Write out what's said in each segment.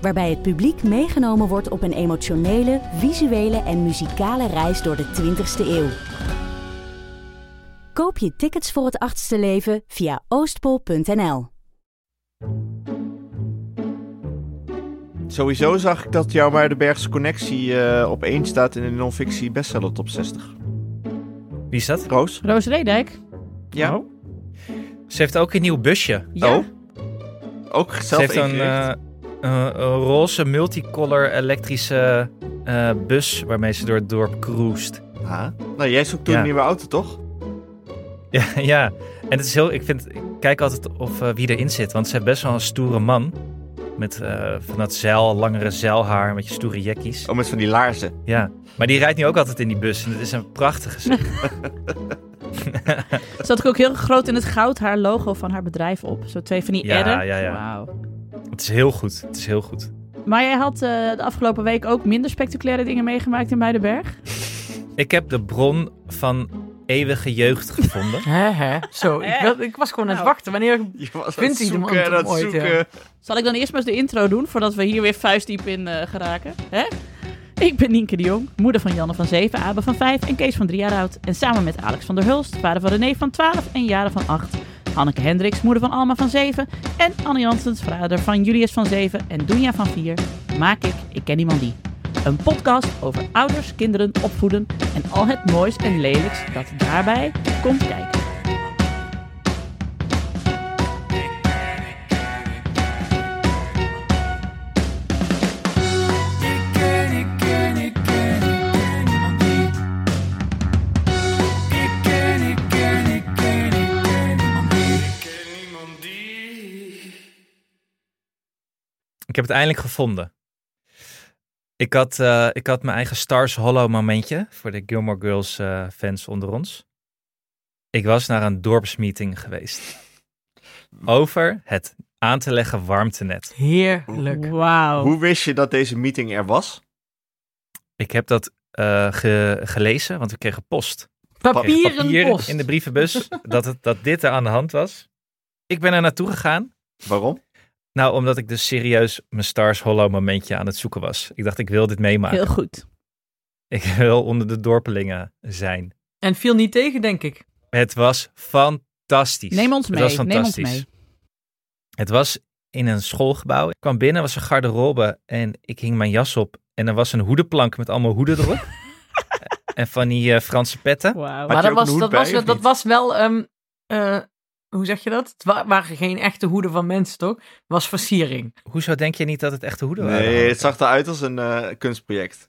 Waarbij het publiek meegenomen wordt op een emotionele, visuele en muzikale reis door de 20ste eeuw. Koop je tickets voor het achtste leven via oostpol.nl. Sowieso zag ik dat jouw Muidenbergse connectie eh, op één staat in de non-fictie bestseller top 60. Wie is dat? Roos? Roos Redijk. Ja. Oh. Ze heeft ook een nieuw busje. Ja. Oh. Ook Ze zelf heeft een, een, roze multicolor elektrische eh, bus waarmee ze door het dorp cruist. Ah. Nou, jij zoekt toen Ja. een nieuwe auto, toch? Ja, ja, en het is heel, ik vind, ik kijk altijd of eh, wie erin zit, want ze heeft best wel een stoere man. Met eh, van dat zeil, langere zeilhaar, met je stoere jekkies. Oh, met van die laarzen. Ja, maar die rijdt nu ook altijd in die bus en het is een prachtig gezicht. Zat ik ook heel groot in het goud haar logo van haar bedrijf op. Zo twee van die Ja, erren. ja, ja. Wauw. Het is heel goed, het is heel goed. Maar jij had eh, de afgelopen week ook minder spectaculaire dingen meegemaakt in Muidenberg. Ik heb de bron van eeuwige jeugd gevonden. Hè, hè? Zo, ik, wil- ik was gewoon aan het Nou. wachten. Wanneer... Je was Vindt hij hem zoeken ooit, aan het ja. zoeken. Zal ik dan eerst maar eens de intro doen, voordat we hier weer vuistdiep in eh, geraken? Hè? Ik ben Nienke de Jong, moeder van Janne van 7, Abe van 5 en Kees van 3 jaar oud. En samen met Alex van der Hulst, vader van René van 12 en Jaren van 8. Hanneke Hendricks, moeder van Alma van 7. En Anne Janssens, vader van Julius van 7 en Doenja van 4. Maak ik Ik Ken Iemand Die. Een podcast over ouders, kinderen, opvoeden en al het moois en lelijks dat daarbij komt kijken. Ik heb het eindelijk gevonden. Ik had, eh, ik had mijn eigen Stars Hollow momentje voor de Gilmore Girls eh, fans onder ons. Ik was naar een dorpsmeeting geweest. Over het aan te leggen warmtenet. Heerlijk. Wauw. Hoe wist je dat deze meeting er was? Ik heb dat eh, ge- gelezen, want we kregen post. Papieren Papier post. in de brievenbus dat, het, dat dit er aan de hand was. Ik ben er naartoe gegaan. Waarom? Nou, omdat ik dus serieus mijn Stars Hollow momentje aan het zoeken was. Ik dacht, ik wil dit meemaken. Heel goed. Ik wil onder de dorpelingen zijn. En viel niet tegen, denk ik. Het was fantastisch. Neem ons Het mee, was neem ons fantastisch. mee. Het was in een schoolgebouw. Ik kwam binnen, was een garderobe en ik hing mijn jas op. En er was een hoedenplank met allemaal hoeden erop. en van die eh, Franse petten. Maar dat was, dat, bij, was, dat was wel... ehm, eh, hoe zeg je dat? Het wa- waren geen echte hoeden van mensen, toch? Het was versiering. Hoezo denk je niet dat het echte hoeden waren? Nee, het zag eruit als een eh, kunstproject.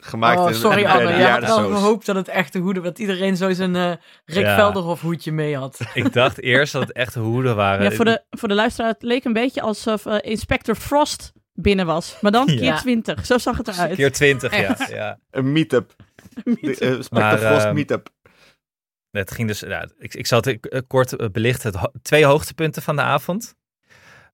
Gemaakt oh, in sorry bij Anne. Je had wel gehoopt dat het echte hoeden... Dat iedereen zo zijn eh Rick Ja. Velderhof hoedje mee had. Ik dacht eerst dat het echte hoeden waren. Ja, voor de, voor de luisteraar, het leek een beetje alsof eh, Inspector Frost binnen was. Maar dan keer Ja. 20. Zo zag het eruit. Keer 20, ja. Echt. ja. Een meet-up. De, Spectre Maar, Frost ehm, meet-up. Het ging dus, ja, ik, ik zal het eh, kort eh, belichten. Het ho- twee hoogtepunten van de avond.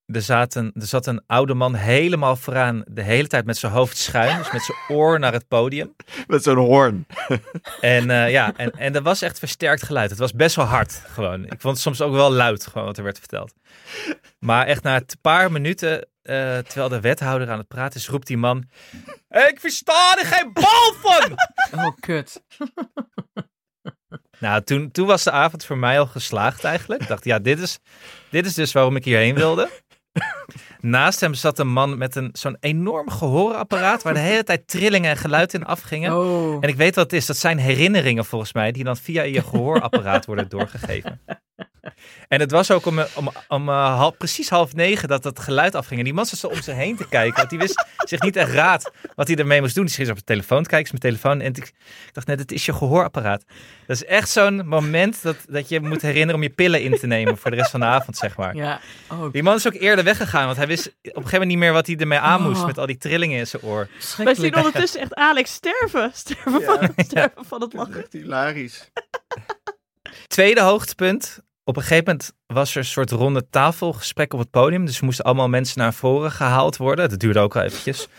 Er, zaten, er zat een oude man helemaal vooraan de hele tijd met zijn hoofd schuin. Dus met zijn oor naar het podium. Met zo'n hoorn. En eh, ja, en, en er was echt versterkt geluid. Het was best wel hard gewoon. Ik vond het soms ook wel luid gewoon wat er werd verteld. Maar echt na een paar minuten, eh, terwijl de wethouder aan het praten is, roept die man... Ik versta er geen bal van! Oh, kut. Nou, toen, toen was de avond voor mij al geslaagd eigenlijk. Ik dacht, ja, dit is, dit is dus waarom ik hierheen wilde. Naast hem zat een man met een, zo'n enorm gehoorapparaat... waar de hele tijd trillingen en geluid in afgingen. Oh. En ik weet wat het is. Dat zijn herinneringen volgens mij... die dan via je gehoorapparaat worden doorgegeven. En het was ook om, om, om uh, half, precies half negen dat dat geluid afging. En die man zat om zich heen te kijken. Want die wist zich niet echt raad wat hij ermee moest doen. Die ging op de telefoon kijken, zijn telefoon. En ik, dacht net, het is je gehoorapparaat. Dat is echt zo'n moment dat, dat je moet herinneren om je pillen in te nemen voor de rest van de avond, zeg maar. Ja. Oh, Die man is ook eerder weggegaan, want hij wist op een gegeven moment niet meer wat hij ermee aan moest Oh. met al die trillingen in zijn oor. Wij zien ondertussen echt Alex sterven. Sterven, van, sterven van het lachen. Echt hilarisch. Tweede hoogtepunt. Op een gegeven moment was er een soort ronde tafelgesprek op het podium. Dus er moesten allemaal mensen naar voren gehaald worden. Dat duurde ook wel eventjes.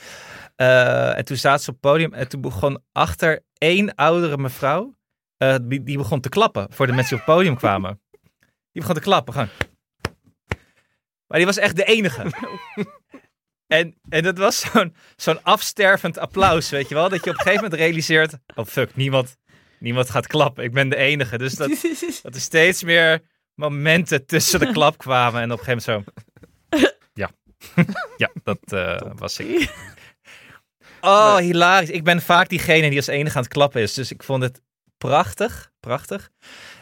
Eh, en toen zaten ze op het podium en toen begon achter één oudere mevrouw, eh, die, die begon te klappen voor de mensen die op het podium kwamen. Die begon te klappen, gewoon. Maar die was echt de enige. En, en dat was zo'n zo'n afstervend applaus, weet je wel? Dat je op een gegeven moment realiseert, oh fuck, niemand, niemand gaat klappen. Ik ben de enige. Dus dat, dat er steeds meer momenten tussen de klap kwamen. En op een gegeven moment zo. Ja, ja dat eh, was ik. Oh, hilarisch. Ik ben vaak diegene die als enige aan het klappen is. Dus ik vond het prachtig. Prachtig.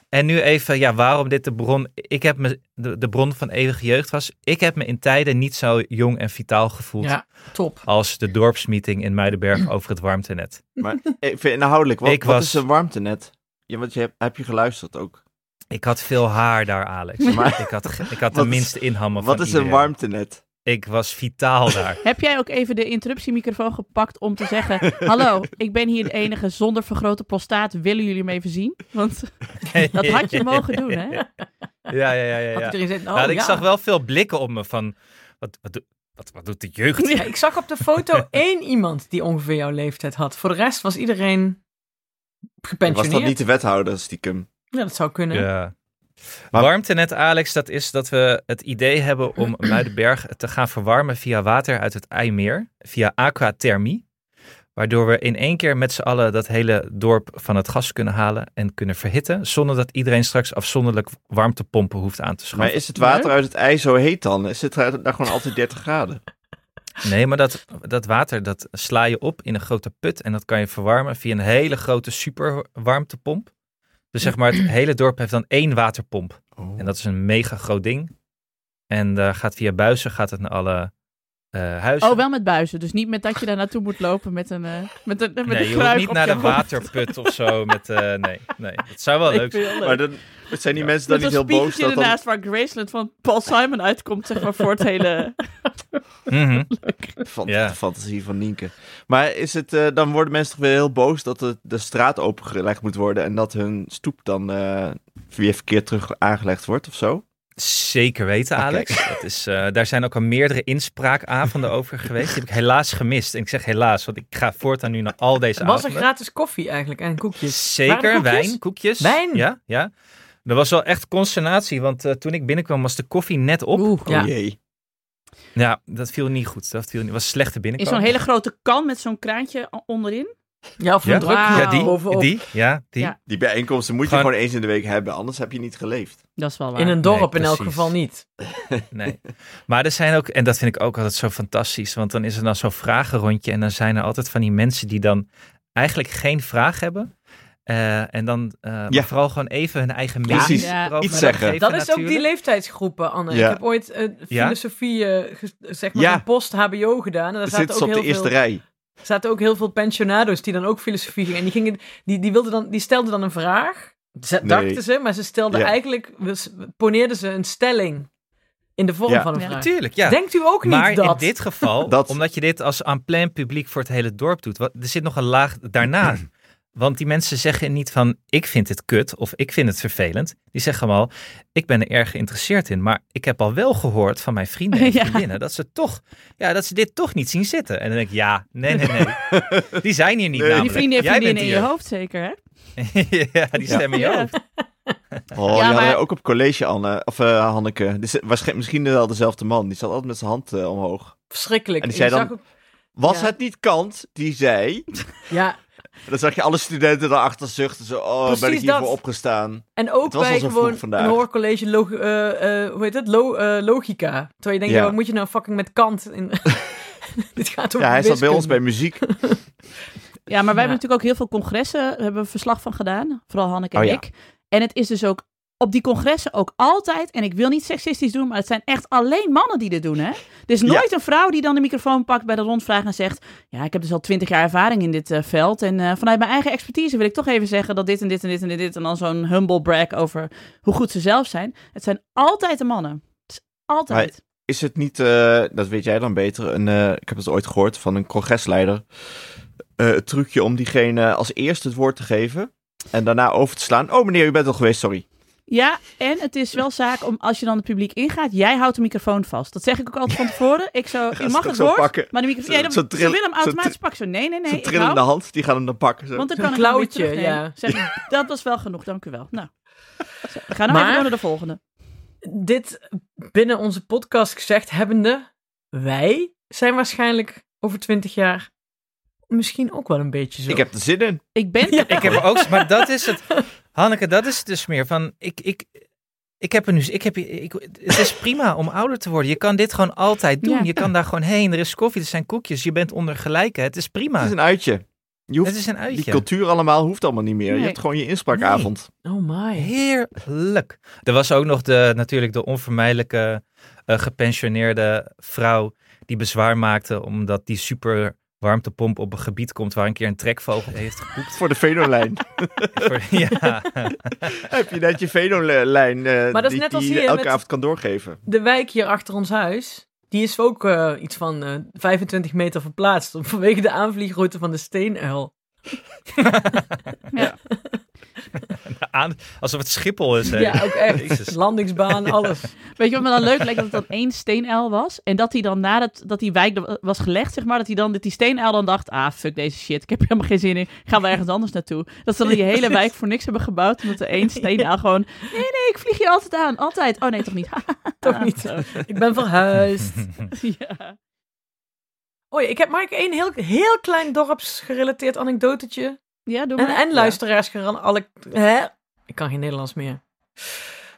En nu even, ja, waarom dit de bron... Ik heb me, de, de bron van eeuwige jeugd was... Ik heb me in tijden niet zo jong en vitaal gevoeld... Ja, top. als de dorpsmeeting in Muidenberg over het warmtenet. Maar even inhoudelijk, wat, Ik wat was- is een warmtenet? Ja, want je hebt, heb je geluisterd ook. Ik had veel haar daar, Alex. Maar- ik had, ik had de Wat minste inhammen Wat van is een iedereen. warmtenet? Ik was vitaal daar. Heb jij ook even de interruptiemicrofoon gepakt om te zeggen... Hallo, ik ben hier de enige zonder vergrote prostaat. Willen jullie hem even zien? Want dat had je mogen doen, hè? Ja, ja, ja. ja, Had ja. iedereen gezegd, oh, Nou, ik ja. zag wel veel blikken op me van... Wat, wat, doe- wat, wat doet de jeugd? Ja, ik zag op de foto één iemand die ongeveer jouw leeftijd had. Voor de rest was iedereen Was gepensioneerd. dat niet de wethouder, stiekem? Ja, dat zou kunnen. Ja. Maar- Warmtenet, Alex, dat is dat we het idee hebben om Muidenberg te gaan verwarmen via water uit het IJmeer, via aquathermie. Waardoor we in één keer met z'n allen dat hele dorp van het gas kunnen halen en kunnen verhitten. Zonder dat iedereen straks afzonderlijk warmtepompen hoeft aan te Maar schaffen. is het water uit het ijs zo heet dan? Is het daar daar gewoon altijd 30 graden? Nee, maar dat, dat water dat sla je op in een grote put en dat kan je verwarmen via een hele grote superwarmtepomp. Dus zeg maar, het hele dorp heeft dan één waterpomp. Oh. En dat is een mega groot ding. En eh, gaat via buizen, gaat het naar alle eh, huizen. Oh, wel met buizen. Dus niet met dat je daar naartoe moet lopen met een, eh met een, met nee, een je hoeft niet op naar hoofd. waterput of zo. Met, eh, nee, nee, het zou wel leuk zijn. het Maar dan zijn die mensen dan Met niet een heel boos dat dan... ernaast waar Graceland van Paul Simon uitkomt, zeg maar, voor het hele... Mhm. Van Ja. de fantasie van Nienke. Maar is het, dan worden mensen toch weer heel boos dat de, de straat opengelegd moet worden en dat hun stoep dan eh weer verkeerd terug aangelegd wordt of zo? Zeker weten, Oké. Alex. Dat is, eh, daar zijn ook al meerdere inspraakavonden over geweest. Die heb ik helaas gemist. En ik zeg helaas, want ik ga voortaan nu naar al deze Was er avonden. gratis koffie eigenlijk en koekjes? Zeker, er koekjes? wijn, koekjes. Wijn? Ja, ja. Er was wel echt consternatie, want eh, toen ik binnenkwam was de koffie net op. Oeh, Oh Ja. jee. Ja, dat viel niet goed. Dat viel niet, was slechte in binnenkomen. zo'n hele grote kan met zo'n kraantje onderin. Ja, of een Ja? druk. Ja, die, bovenop. die, ja, die. Ja. Die bijeenkomsten moet je Gewoon- gewoon eens in de week hebben, anders heb je niet geleefd. Dat is wel waar. In een dorp Nee, in elk geval niet. Nee. Maar er zijn ook, en dat vind ik ook altijd zo fantastisch, want dan is er dan zo'n vragenrondje en dan zijn er altijd van die mensen die dan eigenlijk geen vraag hebben. Eh, en dan eh, Ja. vooral gewoon even hun eigen Precies. mening Ja. erover Iets zeggen. geven Dat is ook die leeftijdsgroepen, Anne. Ja. Ik heb ooit eh, Ja? filosofie, eh, zeg maar, post-HBO gedaan. En daar zaten zitten ze ook op de heel eerste veel... rij. Er zaten ook heel veel pensionado's die dan ook filosofie gingen. En die, gingen, die, die, wilden dan, die stelden dan een vraag. Ze- Nee. Dachten ze, maar ze stelden Ja. eigenlijk... Poneerden ze een stelling in de vorm Ja. van een Ja. vraag. Natuurlijk, ja. Denkt u ook niet maar dat? in dit geval, Dat- omdat je dit als aan plein publiek voor het hele dorp doet, wat, er zit nog een laag daarna. Want die mensen zeggen niet van ik vind het kut of ik vind het vervelend. Die zeggen allemaal ik ben er erg geïnteresseerd in. Maar ik heb al wel gehoord van mijn vrienden en Ja. vriendinnen dat ze toch, ja, dat ze dit toch niet zien zitten. En dan denk ik ja, nee, nee, nee. Die zijn hier niet Nee. namelijk. Die vrienden en Jij vriendinnen bent in je hoofd zeker, hè? ja, die stemmen in je Ja. hoofd. Oh, Ja, die hadden maar- ook op college, Anne, of eh, Hanneke. Dus, waarschijnlijk, misschien wel dezelfde man. Die zat altijd met zijn hand eh, omhoog. Verschrikkelijk. En die zei dan- ook- Was Ja. het niet Kant die zei... ja, Dan zag je alle studenten daarachter zuchten. Zo, oh, ben ik hiervoor dat. opgestaan. en ook bij gewoon een hoorcollege log, eh, eh, hoe heet het? Lo- eh, logica. Terwijl je denkt, Ja. wat moet je nou fucking met Kant? In... Dit gaat over Ja, hij zat bij ons bij muziek. Ja, maar wij Ja. hebben natuurlijk ook heel veel congressen, daar hebben we verslag van gedaan. Vooral Hanneke en Oh ja. ik. En het is dus ook op die congressen ook altijd, en ik wil niet seksistisch doen, maar het zijn echt alleen mannen die dit doen, hè? Er is nooit een vrouw die dan de microfoon pakt bij de rondvraag en zegt, ja, ik heb dus al twintig jaar ervaring in dit eh, veld en eh, vanuit mijn eigen expertise wil ik toch even zeggen dat dit en dit en dit en dit, en dan zo'n humble brag over hoe goed ze zelf zijn. Het zijn altijd de mannen. Het is altijd. Is het niet, eh, dat weet jij dan beter, een, ik heb het ooit gehoord van een congresleider, het trucje om diegene als eerste het woord te geven en daarna over te slaan. Oh meneer, u bent al geweest, sorry. Ja, en het is wel zaak om, als je dan het publiek ingaat, jij houdt de microfoon vast. Dat zeg ik ook altijd van tevoren. Ik zo, je ze mag het zo woord, pakken? maar de microfoon, ja, dan, Zo ze willen hem zo automatisch pakken. Zo, nee, nee, nee, Zo'n ik trillende hand, die gaan hem dan pakken. Zo. want dan Een kan ik hem weer klauwtje, terugnemen. ja. Zeg, dat was wel genoeg, dank u wel. Nou, zo, we gaan Maar- even door naar de volgende. Dit binnen onze podcast gezegd hebbende, wij zijn waarschijnlijk over twintig jaar misschien ook wel een beetje zo. Ik heb er zin in. Ik ben, Ik heb er ook, maar dat is het. Hanneke, dat is het dus meer van. Ik, ik, ik heb er nu. Ik heb, ik, het is prima om ouder te worden. Je kan dit gewoon altijd doen. Ja. Je kan daar gewoon heen. Er is koffie, er zijn koekjes. Je bent onder gelijken. Het is prima. Het is een uitje. Je hoeft, Het is een die uitje. cultuur allemaal hoeft allemaal niet meer. Nee. Je hebt gewoon je inspraakavond. Oh my. Heerlijk. Er was ook nog de, natuurlijk de onvermijdelijke eh, gepensioneerde vrouw die bezwaar maakte omdat die super warmtepomp op een gebied komt waar een keer een trekvogel heeft gepoept. Voor de venolijn. Ja. heb je net je venolijn eh, Maar dat is die, net als die je hier elke avond kan doorgeven. De wijk hier achter ons huis, die is ook eh, iets van eh 25 meter verplaatst vanwege de aanvliegroute van de steenuil. Aan, alsof het Schiphol is. Hè? Ja, ook echt. Landingsbaan, alles. weet je wat me dan leuk lijkt? Dat het dan één steenuil was. En dat hij dan nadat dat die wijk er was gelegd, zeg maar, dat hij dan, dat die steenuil dan dacht, ah, fuck deze shit, ik heb er helemaal geen zin in. Gaan we ergens anders naartoe. Dat ze dan die hele wijk voor niks hebben gebouwd, omdat er één steenuil gewoon, nee, nee, ik vlieg hier altijd aan. Altijd. Oh nee, toch niet. Toch niet. Ik ben verhuisd. ja. Oei, ik heb maar één heel, heel klein dorpsgerelateerd anekdotetje. Ja, doe En, maar. en luisteraars geran- alle, hè? Ik kan geen Nederlands meer.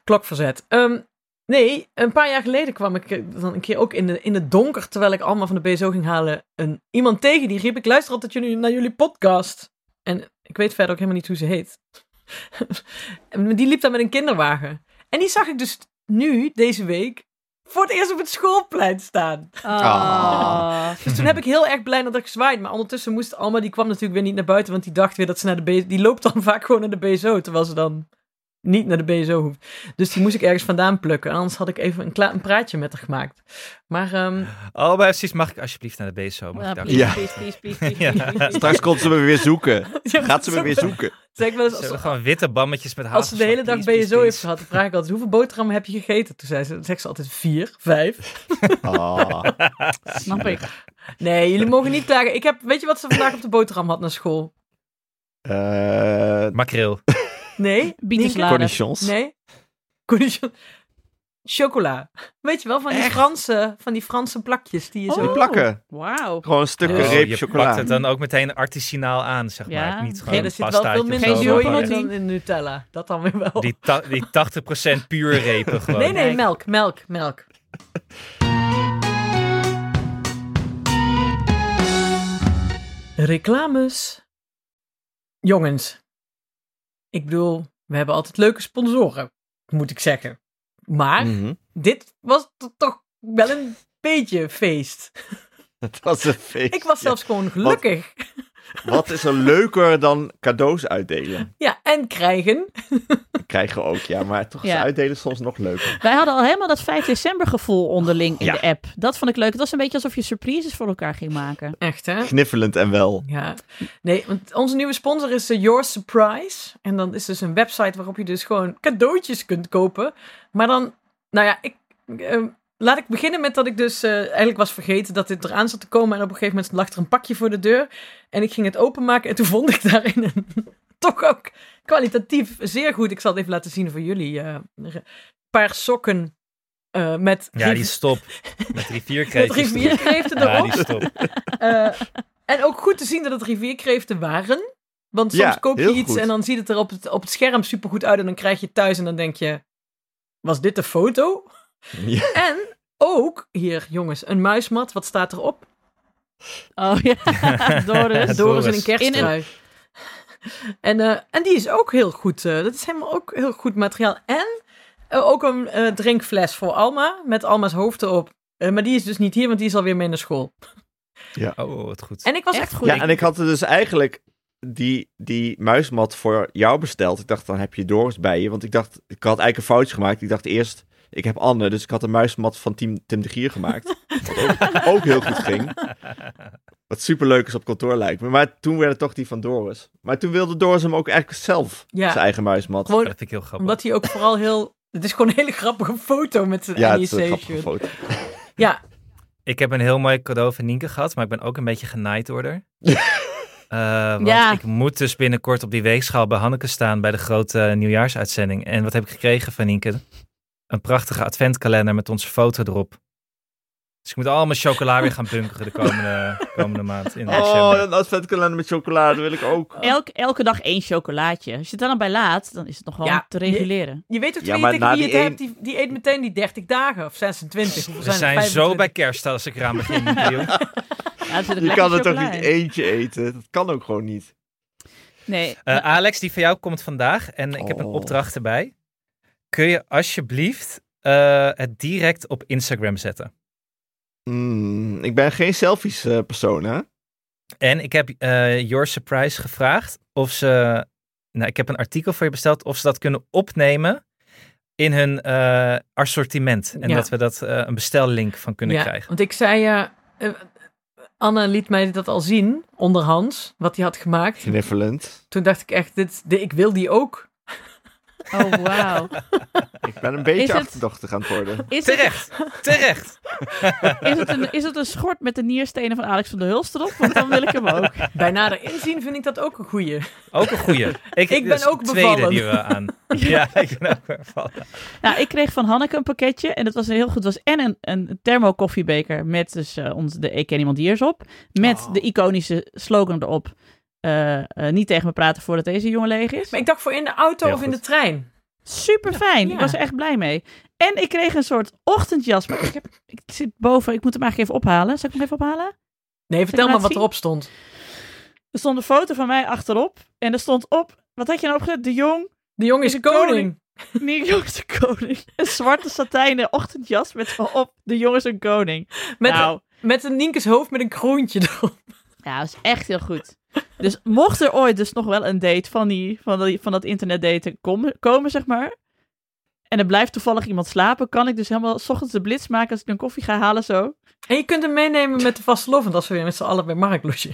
Klokverzet. Ehm, nee, een paar jaar geleden kwam ik eh, dan een keer ook in, de, in het donker, terwijl ik allemaal van de BSO ging halen, een, iemand tegen die riep, ik luister altijd naar jullie podcast. En ik weet verder ook helemaal niet hoe ze heet. die liep daar met een kinderwagen. En die zag ik dus nu, deze week, voor het eerst op het schoolplein staan. Ah. Dus toen heb ik heel erg blij dat ik gezwaaid. Maar ondertussen moest Alma, die kwam natuurlijk weer niet naar buiten. Want die dacht weer dat ze naar de BSO... Die loopt dan vaak gewoon naar de BSO. Terwijl ze dan niet naar de BSO hoeft. Dus die moest ik ergens vandaan plukken. Anders had ik even een, kla- een praatje met haar gemaakt. Maar ehm, Oh, maar precies, mag ik alsjeblieft naar de BSO? Mag Ja, ik daar- please, Ja. please, please, please, please, Ja. please, please. Straks komt ze me weer zoeken. ja, Gaat ze me weer zoeken. Zeg ik wel eens, Ze als, hebben gewoon witte bammetjes met als ze de hele dag BSO please, heeft gehad, dan vraag ik altijd: hoeveel boterhammen heb je gegeten? Toen zei ze, zegt ze altijd vier, vijf. Ah. Snap ik. Nee, jullie mogen niet klagen. Ik heb, weet je wat ze vandaag op de boterham had naar school? Eh. Makreel. Nee, Bietensalade. cornichons. Nee. Cornichon. Chocola. Weet je wel, van die, Franse, van die Franse plakjes die je zo... Oh. plakken. Wauw. Gewoon een stuk Oh, reep je chocola. pakt het dan ook meteen artisinaal aan, zeg Ja. maar. Niet gewoon Ja, er zit wel veel minder. Geen zooi dan in Nutella. Dat dan weer wel. Die, ta- die 80% puur repen gewoon. nee, nee, melk, melk, melk. Reclames. Jongens. Ik bedoel, we hebben altijd leuke sponsoren, moet ik zeggen. Maar Mhm. dit was to- toch wel een beetje feest. Het was een feest. Ik was zelfs gewoon gelukkig. Wat is er leuker dan cadeaus uitdelen? Ja, en krijgen. Krijgen we ook, ja. Maar toch is Ja. uitdelen soms nog leuker. Wij hadden al helemaal dat 5 december gevoel onderling in Ja. de app. Dat vond ik leuk. Het was een beetje alsof je surprises voor elkaar ging maken. Echt, hè? Kniffelend en wel. Ja, nee, want onze nieuwe sponsor is eh, Your Surprise. En dan is dus een website waarop je dus gewoon cadeautjes kunt kopen. Maar dan, nou ja, ik, eh, laat ik beginnen met dat ik dus eh, eigenlijk was vergeten dat dit eraan zat te komen. En op een gegeven moment lag er een pakje voor de deur. En ik ging het openmaken en toen vond ik daarin een, toch ook kwalitatief zeer goed. Ik zal het even laten zien voor jullie. eh, een paar sokken eh, met, Ja, die stop. Met rivierkreeften Ja, erop. die stop. Eh, en ook goed te zien dat het rivierkreeften waren. Want soms Ja, koop je iets goed. en dan ziet het er op het, op het scherm supergoed uit. En dan krijg je het thuis en dan denk je, was dit de foto? Ja. En ook, hier jongens, een muismat. Wat staat erop? Oh ja, Doris. Doris. In een kersttrui. En, eh, en die is ook heel goed. eh, dat is helemaal ook heel goed materiaal. En eh, ook een eh, drinkfles voor Alma, met Alma's hoofd erop. Eh, maar die is dus niet hier, want die is alweer mee naar school. Oh, wat goed. En ik was Echt echt, goed. Ja, en ik had er dus eigenlijk die, die muismat voor jou besteld. Ik dacht, dan heb je Doris bij je. Want ik dacht, ik had eigenlijk een foutje gemaakt. Ik dacht eerst, ik heb Anne. Dus ik had een muismat van Team Tim de Gier gemaakt. Wat ook, ook heel goed ging. Wat superleuk is op kantoor lijkt me. Maar toen werd het toch die van Doris. Maar toen wilde Doris hem ook eigenlijk zelf, Ja. zijn eigen muismat. Gewoon Dat vind ik heel grappig. omdat hij ook vooral heel... Het is gewoon een hele grappige foto met zijn ja, het is een NEC grappige shirt. foto. Ja, Ik heb een heel mooi cadeau van Nienke gehad, maar ik ben ook een beetje genaaid door haar. Eh, want Ja. ik moet dus binnenkort op die weegschaal bij Hanneke staan bij de grote nieuwjaarsuitzending. En wat heb ik gekregen van Nienke? Een prachtige adventkalender met onze foto erop. Dus ik moet allemaal chocola weer gaan bunkeren de komende, komende maand in Oh, december. een adventkalender met chocolade wil ik ook. Elk, elke dag één chocolaatje. Als je het dan, bij laat, dan is het nog wel Ja, te reguleren. je weet ook Ja, wie het hebt, die, die eet meteen die 30 dagen of 26. Hoeveel We zijn, zijn zo 25. bij kerst als ik eraan begin. Ja, Je kan er toch chocola niet eentje eten? Dat kan ook gewoon niet. Nee. Eh, Alex, die van jou komt vandaag en ik heb een Oh. opdracht erbij. Kun je alsjeblieft eh, het direct op Instagram zetten? Mm, ik ben geen selfies eh, persoon, hè? En ik heb eh Your Surprise gevraagd of ze. Nou, ik heb een artikel voor je besteld of ze dat kunnen opnemen in hun eh, assortiment. En Ja. dat we dat een bestellink van kunnen ja, krijgen. Want ik zei, Anne liet mij dat al zien, onderhands, wat hij had gemaakt. Kniffelend. Toen dacht ik echt, dit, dit- ik wil die ook. Oh, wauw. Ik ben een beetje Is het- achterdochtig aan het worden. Is het, Terecht, terecht. is, het een, is het een schort met de nierstenen van Alex van der Hulst erop? Want dan wil ik hem ook. Bij nader inzien vind ik dat ook een goeie. Ook een goeie. Ik, Ik ben dus ook tweede bevallen. die we aan. Ja, ik ben ook bevallen. Nou, ik kreeg van Hanneke een pakketje. En dat was heel goed. Het was en een, een thermokoffibeker met dus eh, ons, de Ik ken iemand diers op. Met Oh. de iconische slogan erop. Eh, eh, niet tegen me praten voordat deze jongen leeg is. Maar ik dacht voor in de auto Heel of in de trein. Super fijn. Ja. Ik was er echt blij mee. En ik kreeg een soort ochtendjas. Maar ik, heb, ik zit boven. Ik moet hem eigenlijk even ophalen. Zal ik hem even ophalen? Nee, vertel maar wat zien? erop stond. Er stond een foto van mij achterop. En er stond op. Wat had je nou opgezet? De Jong. De jongen is De koning. koning. Nee, Jong een koning. Een zwarte satijnen ochtendjas met op. De Jong is een koning. Met, nou, met een Nienke's hoofd met een kroontje erop. ja, dat is echt heel goed. Dus mocht er ooit dus nog wel een date van, die, van, die, van dat internetdaten komen, komen, zeg maar. En er blijft toevallig iemand slapen, kan ik dus helemaal s ochtends de blitz maken als ik een koffie ga halen zo. En je kunt hem meenemen met de vaste lovend als we weer met z'n allen bij Mark loesje.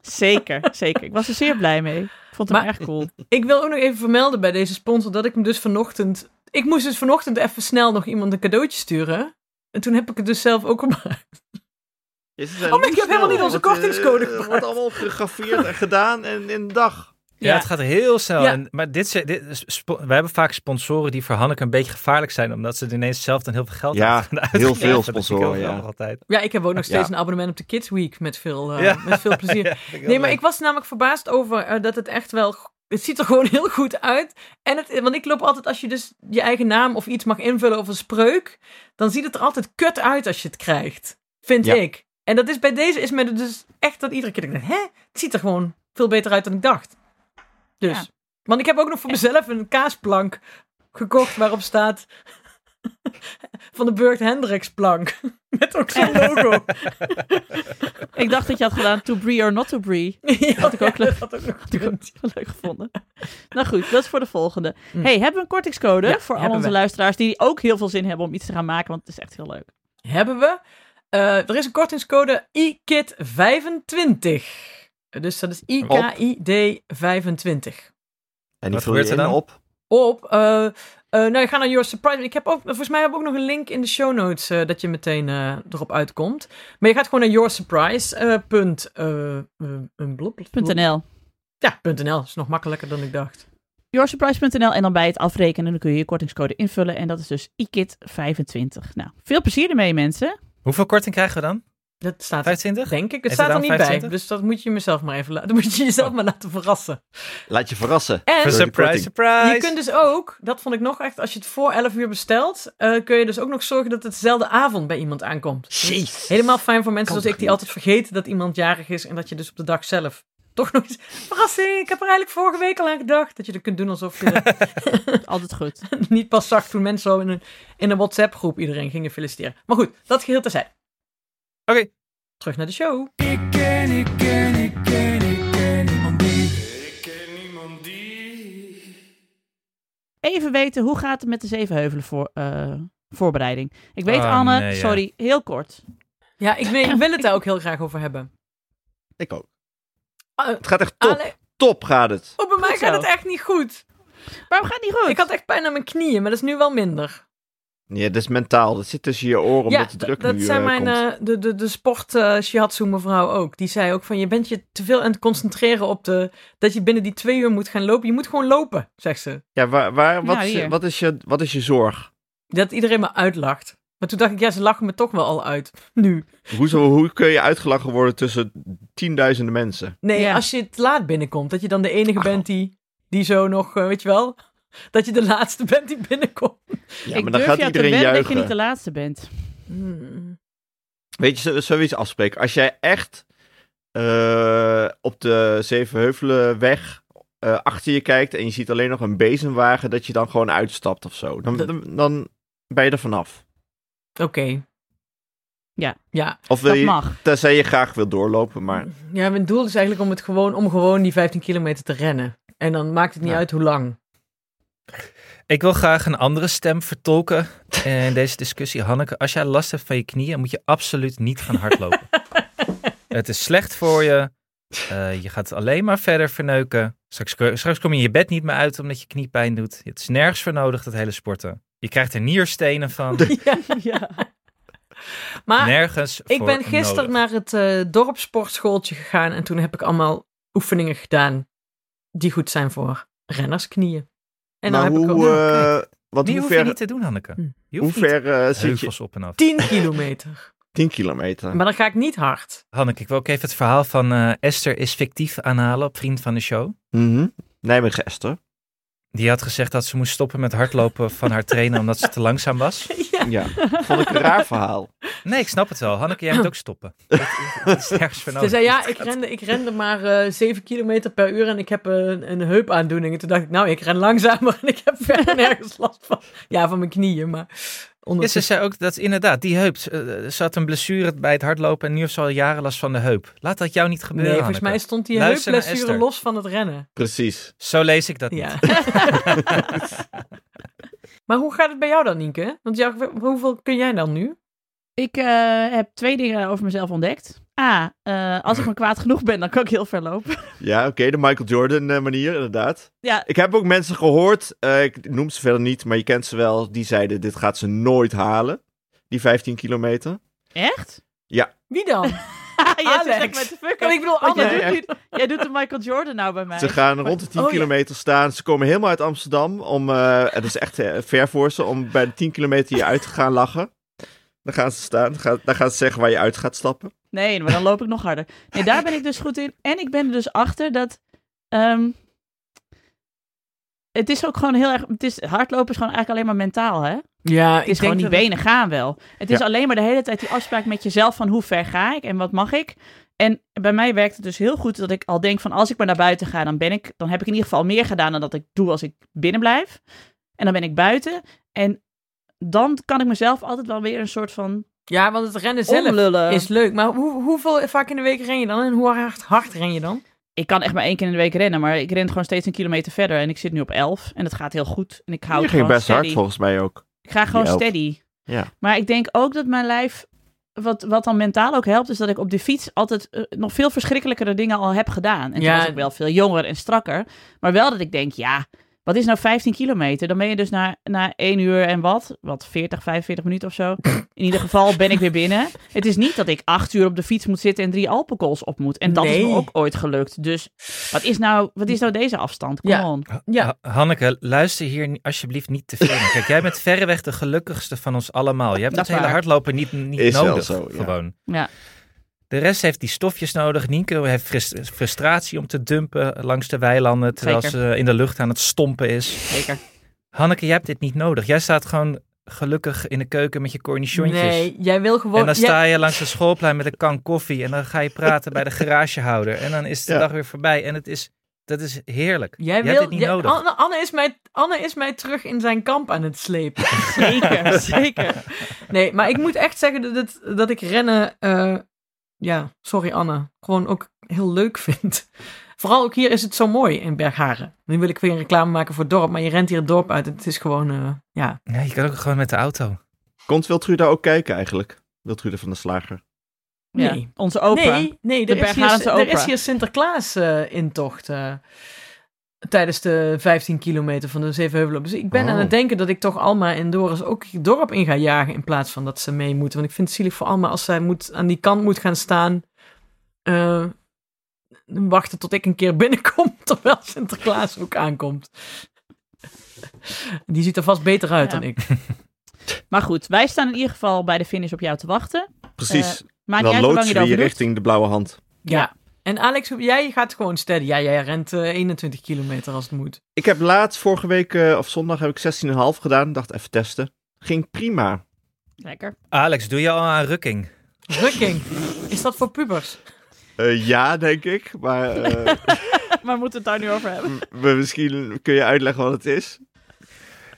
Zeker, zeker. Ik was er zeer blij mee. Ik vond hem Maar- erg cool. Ik wil ook nog even vermelden bij deze sponsor dat ik hem dus vanochtend... Ik moest dus vanochtend even snel nog iemand een cadeautje sturen. En toen heb ik het dus zelf ook gemaakt. Jezus, Oh, maar ik heb helemaal niet onze eh, kortingscode Het gebruikt. wordt allemaal gegraveerd en gedaan en in een dag. Ja, Ja. het gaat heel snel. Ja. En, maar dit, dit, wij hebben vaak sponsoren die voor Hanneke een beetje gevaarlijk zijn, omdat ze ineens zelf dan heel veel geld Ja, aan heel veel sponsoren, ja. altijd. Ja, ik heb ook nog steeds Ja. een abonnement op de Kids Week met veel, eh, Ja. met veel plezier. Nee, maar leuk. ik was namelijk verbaasd over eh, dat het echt wel... Het ziet er gewoon heel goed uit. En het, want ik loop altijd, als je dus je eigen naam of iets mag invullen of een spreuk, dan ziet het er altijd kut uit als je het krijgt. Vind Ja. ik. En dat is bij deze is me dus echt dat iedere keer denk ik, hè? Het ziet er gewoon veel beter uit dan ik dacht. Dus. Ja. Want ik heb ook nog voor mezelf een kaasplank gekocht waarop staat van de Burgt Hendricks plank. Met ook zo'n logo. Ik dacht dat je had gedaan to brie or not to brie. Ja, Had ik ook leuk. dat had ook nog Had ik ook leuk gevonden. Nou goed, dat is voor de volgende. Hm. Hey, hebben we een kortingscode Ja, voor al onze we. luisteraars die ook heel veel zin hebben om iets te gaan maken, want het is echt heel leuk. hebben we. Eh, er is een kortingscode IKIT25. Dus dat is IKID25. En die vul je er dan? op. Op. eh, eh, nou, je gaat naar Your Surprise. Ik heb ook, volgens mij heb ik ook nog een link in de show notes eh, dat je meteen eh, erop uitkomt. Maar je gaat gewoon naar Your Surprise. eh, punt, eh, eh, een blop, blop, blop. .nl. Ja, .nl is nog makkelijker dan ik dacht. yoursurprise.nl en dan bij het afrekenen dan kun je je kortingscode invullen en dat is dus IKIT25. Nou, veel plezier ermee mensen. Hoeveel korting krijgen we dan? Dat staat 25? denk ik. Het Is staat er er niet 25? bij. Dus dat moet je mezelf maar even laten. Dat moet je jezelf Oh. maar laten verrassen. Laat je verrassen. En Surprise, surprise. Je kunt dus ook, dat vond ik nog echt, als je het voor 11 uur bestelt, eh, kun je dus ook nog zorgen dat het dezelfde avond bij iemand aankomt. Jeez. Helemaal fijn voor mensen Kan zoals ik die altijd vergeten dat iemand jarig is en dat je dus op de dag zelf toch nog eens... Verrassing, ik heb er eigenlijk vorige week al aan gedacht. Dat je dat kunt doen alsof je het Altijd goed. niet pas zag toen mensen zo in een, in een WhatsApp-groep iedereen gingen feliciteren. Maar goed, dat geheel terzijde. Oké. Terug naar de show. Ik ken, ik ken, ik ken, ik ken niemand die. Ik ken niemand die. Even weten, hoe gaat het met de Zevenheuvelen voor, eh, voorbereiding? Ik weet, Ah, Anne, nee, ja. sorry, heel kort. Ja, ik, weet, ik wil het daar ook heel graag over hebben. Ik ook. Ah, Het gaat echt top. Top gaat het. oh, bij mij Goed gaat zo. het echt niet goed. Waarom gaat het niet goed? Ik had echt pijn aan mijn knieën, maar dat is nu wel minder. Ja, dat is mentaal. Dat zit tussen je oren omdat de druk dat nu zei eh, mijn, komt. eh, de, de, de sport eh, shiatsu mevrouw ook. Die zei ook van, je bent je te veel aan het concentreren op de, dat je binnen die twee uur moet gaan lopen. Je moet gewoon lopen, zegt ze. Ja, waar, waar, wat, is, hier. wat, is je, wat is je zorg? Dat iedereen me uitlacht. Maar toen dacht ik, ja, ze lachen me toch wel al uit. Nu. Hoezo, hoe kun je uitgelachen worden tussen tienduizenden mensen? Nee, Ja. als je te laat binnenkomt, dat je dan de enige bent die, die zo nog, eh, weet je wel, dat je de laatste bent die binnenkomt. Ja, ik maar dan durf gaat jou te iedereen wedden dat je niet de laatste bent. Hmm. Weet je, zullen zullen we iets afspreken? Als jij echt eh, op de Zevenheuvelenweg eh achter je kijkt en je ziet alleen nog een bezemwagen, dat je dan gewoon uitstapt of zo. Dan, dan, dan ben je er vanaf. Oké. Ja. Ja. Of wil Dat je, mag. tenzij je graag wil doorlopen, maar Ja, mijn doel is eigenlijk om het gewoon, om gewoon die 15 kilometer te rennen. En dan maakt het niet Ja. uit hoe lang. Ik wil graag een andere stem vertolken in deze discussie. Hanneke, als jij last hebt van je knieën, moet je absoluut niet gaan hardlopen. het is slecht voor je. Eh, je gaat alleen maar verder verneuken. Straks, straks kom je je bed niet meer uit omdat je kniepijn doet. Het is nergens voor nodig, dat hele sporten. Je krijgt er nierstenen van. ja, ja. Maar Nergens ik ben gisteren nodig. naar het eh dorpssportschooltje gegaan en toen heb ik allemaal oefeningen gedaan die goed zijn voor rennersknieën. En dan heb ik ook eh, want Die hoe hoef je ver, niet te doen, Hanneke. Hm. Je hoe ver eh, zit je? op en af. 10 kilometer. 10 kilometer. Maar dan ga ik niet hard. Hanneke, ik wil ook even het verhaal van eh, Esther is fictief aanhalen op Vriend van de Show. Mhm. Nijmegen Esther. Die had gezegd dat ze moest stoppen met hardlopen van haar trainer omdat ze te langzaam was. ja. Ja, vond ik een raar verhaal. Nee, ik snap het wel. Hanneke, jij moet ook stoppen. Het is nergens voor Ze zei ja, ik rende, ik rende maar eh 7 kilometer per uur en ik heb een, een heupaandoening. En toen dacht ik, nou, ik ren langzamer en ik heb verder nergens last van. Ja, van mijn knieën, maar Ja, ze zei ook dat inderdaad, die heup. eh, Ze had een blessure bij het hardlopen en nu heeft ze al jaren last van de heup. Laat dat jou niet gebeuren. Nee, volgens mij stond die heupblessure los van het rennen. Precies. Zo lees ik dat niet. Maar hoe gaat het bij jou dan, Nienke? Want jou, hoeveel kun jij dan nu? Ik eh, heb twee dingen over mezelf ontdekt. A, eh, als ik maar kwaad genoeg ben, dan kan ik heel ver lopen. Ja, oké, de Michael Jordan eh, manier, inderdaad. ja, Ik heb ook mensen gehoord, eh, ik noem ze verder niet, maar je kent ze wel, die zeiden dit gaat ze nooit halen, die 15 kilometer. echt? Wie dan? jij Alex. echt met de fuck Oh, ik bedoel, Want Anne. jij, doet jij doet de Michael Jordan nou bij mij. Ze gaan rond de 10 Oh, ja. kilometer staan, ze komen helemaal uit Amsterdam, om, eh het is echt ver voor ze, om bij de 10 kilometer je uit te gaan lachen. Dan gaan ze staan, dan gaan, ze zeggen waar je uit gaat stappen. Nee, maar dan loop ik nog harder. Nee, daar ben ik dus goed in. En ik ben er dus achter dat... ehm, het is ook gewoon heel erg... Het is, hardlopen is gewoon eigenlijk alleen maar mentaal, hè? Ja, Het is gewoon die benen gaan wel. Het is Ja. alleen maar de hele tijd die afspraak met jezelf van hoe ver ga ik en wat mag ik. En bij mij werkt het dus heel goed dat ik al denk van als ik maar naar buiten ga, dan ben ik, dan heb ik in ieder geval meer gedaan dan dat ik doe als ik binnen blijf. En dan ben ik buiten. En dan kan ik mezelf altijd wel weer een soort van Ja, want het rennen zelf omlullen. is leuk. Maar hoe, hoeveel vaak in de week ren je dan? En hoe hard, hard ren je dan? Ik kan echt maar één keer in de week rennen, maar ik ren gewoon steeds een kilometer verder. En ik zit nu op 11 en het gaat heel goed. En ik hou Je het ging best hard volgens mij ook. Ik ga gewoon steady. Ja. Maar ik denk ook dat mijn lijf, wat, wat dan mentaal ook helpt, is dat ik op de fiets altijd eh, nog veel verschrikkelijkere dingen al heb gedaan. En toen Ja. was ik wel veel jonger en strakker. Maar wel dat ik denk, ja, wat is nou 15 kilometer? Dan ben je dus na, na 1 uur en wat, wat 40, 45 minuten of zo. In ieder geval ben ik weer binnen. Het is niet dat ik acht uur op de fiets moet zitten en drie Alpenkools op moet. En dat is me ook ooit gelukt. Dus wat is nou, wat is nou deze afstand? Come Ja. on. Ja. Ha- Hanneke, luister hier alsjeblieft niet te veel. Kijk, jij bent verreweg de gelukkigste van ons allemaal. Je hebt Dat hele hardlopen niet, niet Is wel nodig. zo, ja. Gewoon. Ja. De rest heeft die stofjes nodig. Nienke heeft frus- frustratie om te dumpen langs de weilanden terwijl Zeker. ze in de lucht aan het stompen is. Zeker. Hanneke, jij hebt dit niet nodig. Jij staat gewoon gelukkig in de keuken met je cornichonnetjes. Nee, jij wil gewoon... En dan sta je langs het schoolplein met een kan koffie en dan ga je praten bij de garagehouder. En dan is de Ja. dag weer voorbij en het is, dat is heerlijk. Jij wil, hebt dit niet jij- nodig. Anne, Anne, is mij, Anne is mij terug in zijn kamp aan het slepen. Zeker, zeker. Nee, maar ik moet echt zeggen dat, het, dat ik rennen... eh, ja, sorry Anne. Gewoon ook heel leuk vind. Vooral ook hier is het zo mooi in Bergharen. Nu wil ik weer een reclame maken voor het dorp. Maar je rent hier het dorp uit. en Het is gewoon, eh, ja... Ja, je kan ook gewoon met de auto. Komt Wiltruda ook kijken eigenlijk? Wiltruda van de Slager. Nee. Ja, onze opa. Nee, nee De er, is hier, Bergharense er is opera. Tijdens de 15 kilometer van de Zevenheuvelen. Dus ik ben Oh. aan het denken dat ik toch Alma en Doris ook het dorp in ga jagen in plaats van dat ze mee moeten. Want ik vind het zielig voor Alma als zij moet, aan die kant moet gaan staan. eh, wachten tot ik een keer binnenkom, terwijl Sinterklaas ook aankomt. Die ziet er vast beter uit Ja. dan ik. Maar goed, wij staan in ieder geval bij de finish op jou te wachten. Precies. Maakt niet dan uit hoe lang loodsen je we je richting de blauwe hand. Ja. En Alex, jij gaat gewoon steady. Ja, jij rent eh, 21 kilometer als het moet. Ik heb laatst, vorige week eh, of zondag, heb ik 16,5 gedaan. Dacht even testen. Ging prima. Lekker. Alex, doe je al aan rukking? Rukking. Is dat voor pubers? Eh, ja, denk ik. Maar eh, Maar we moeten het daar nu over hebben. m- misschien kun je uitleggen wat het is.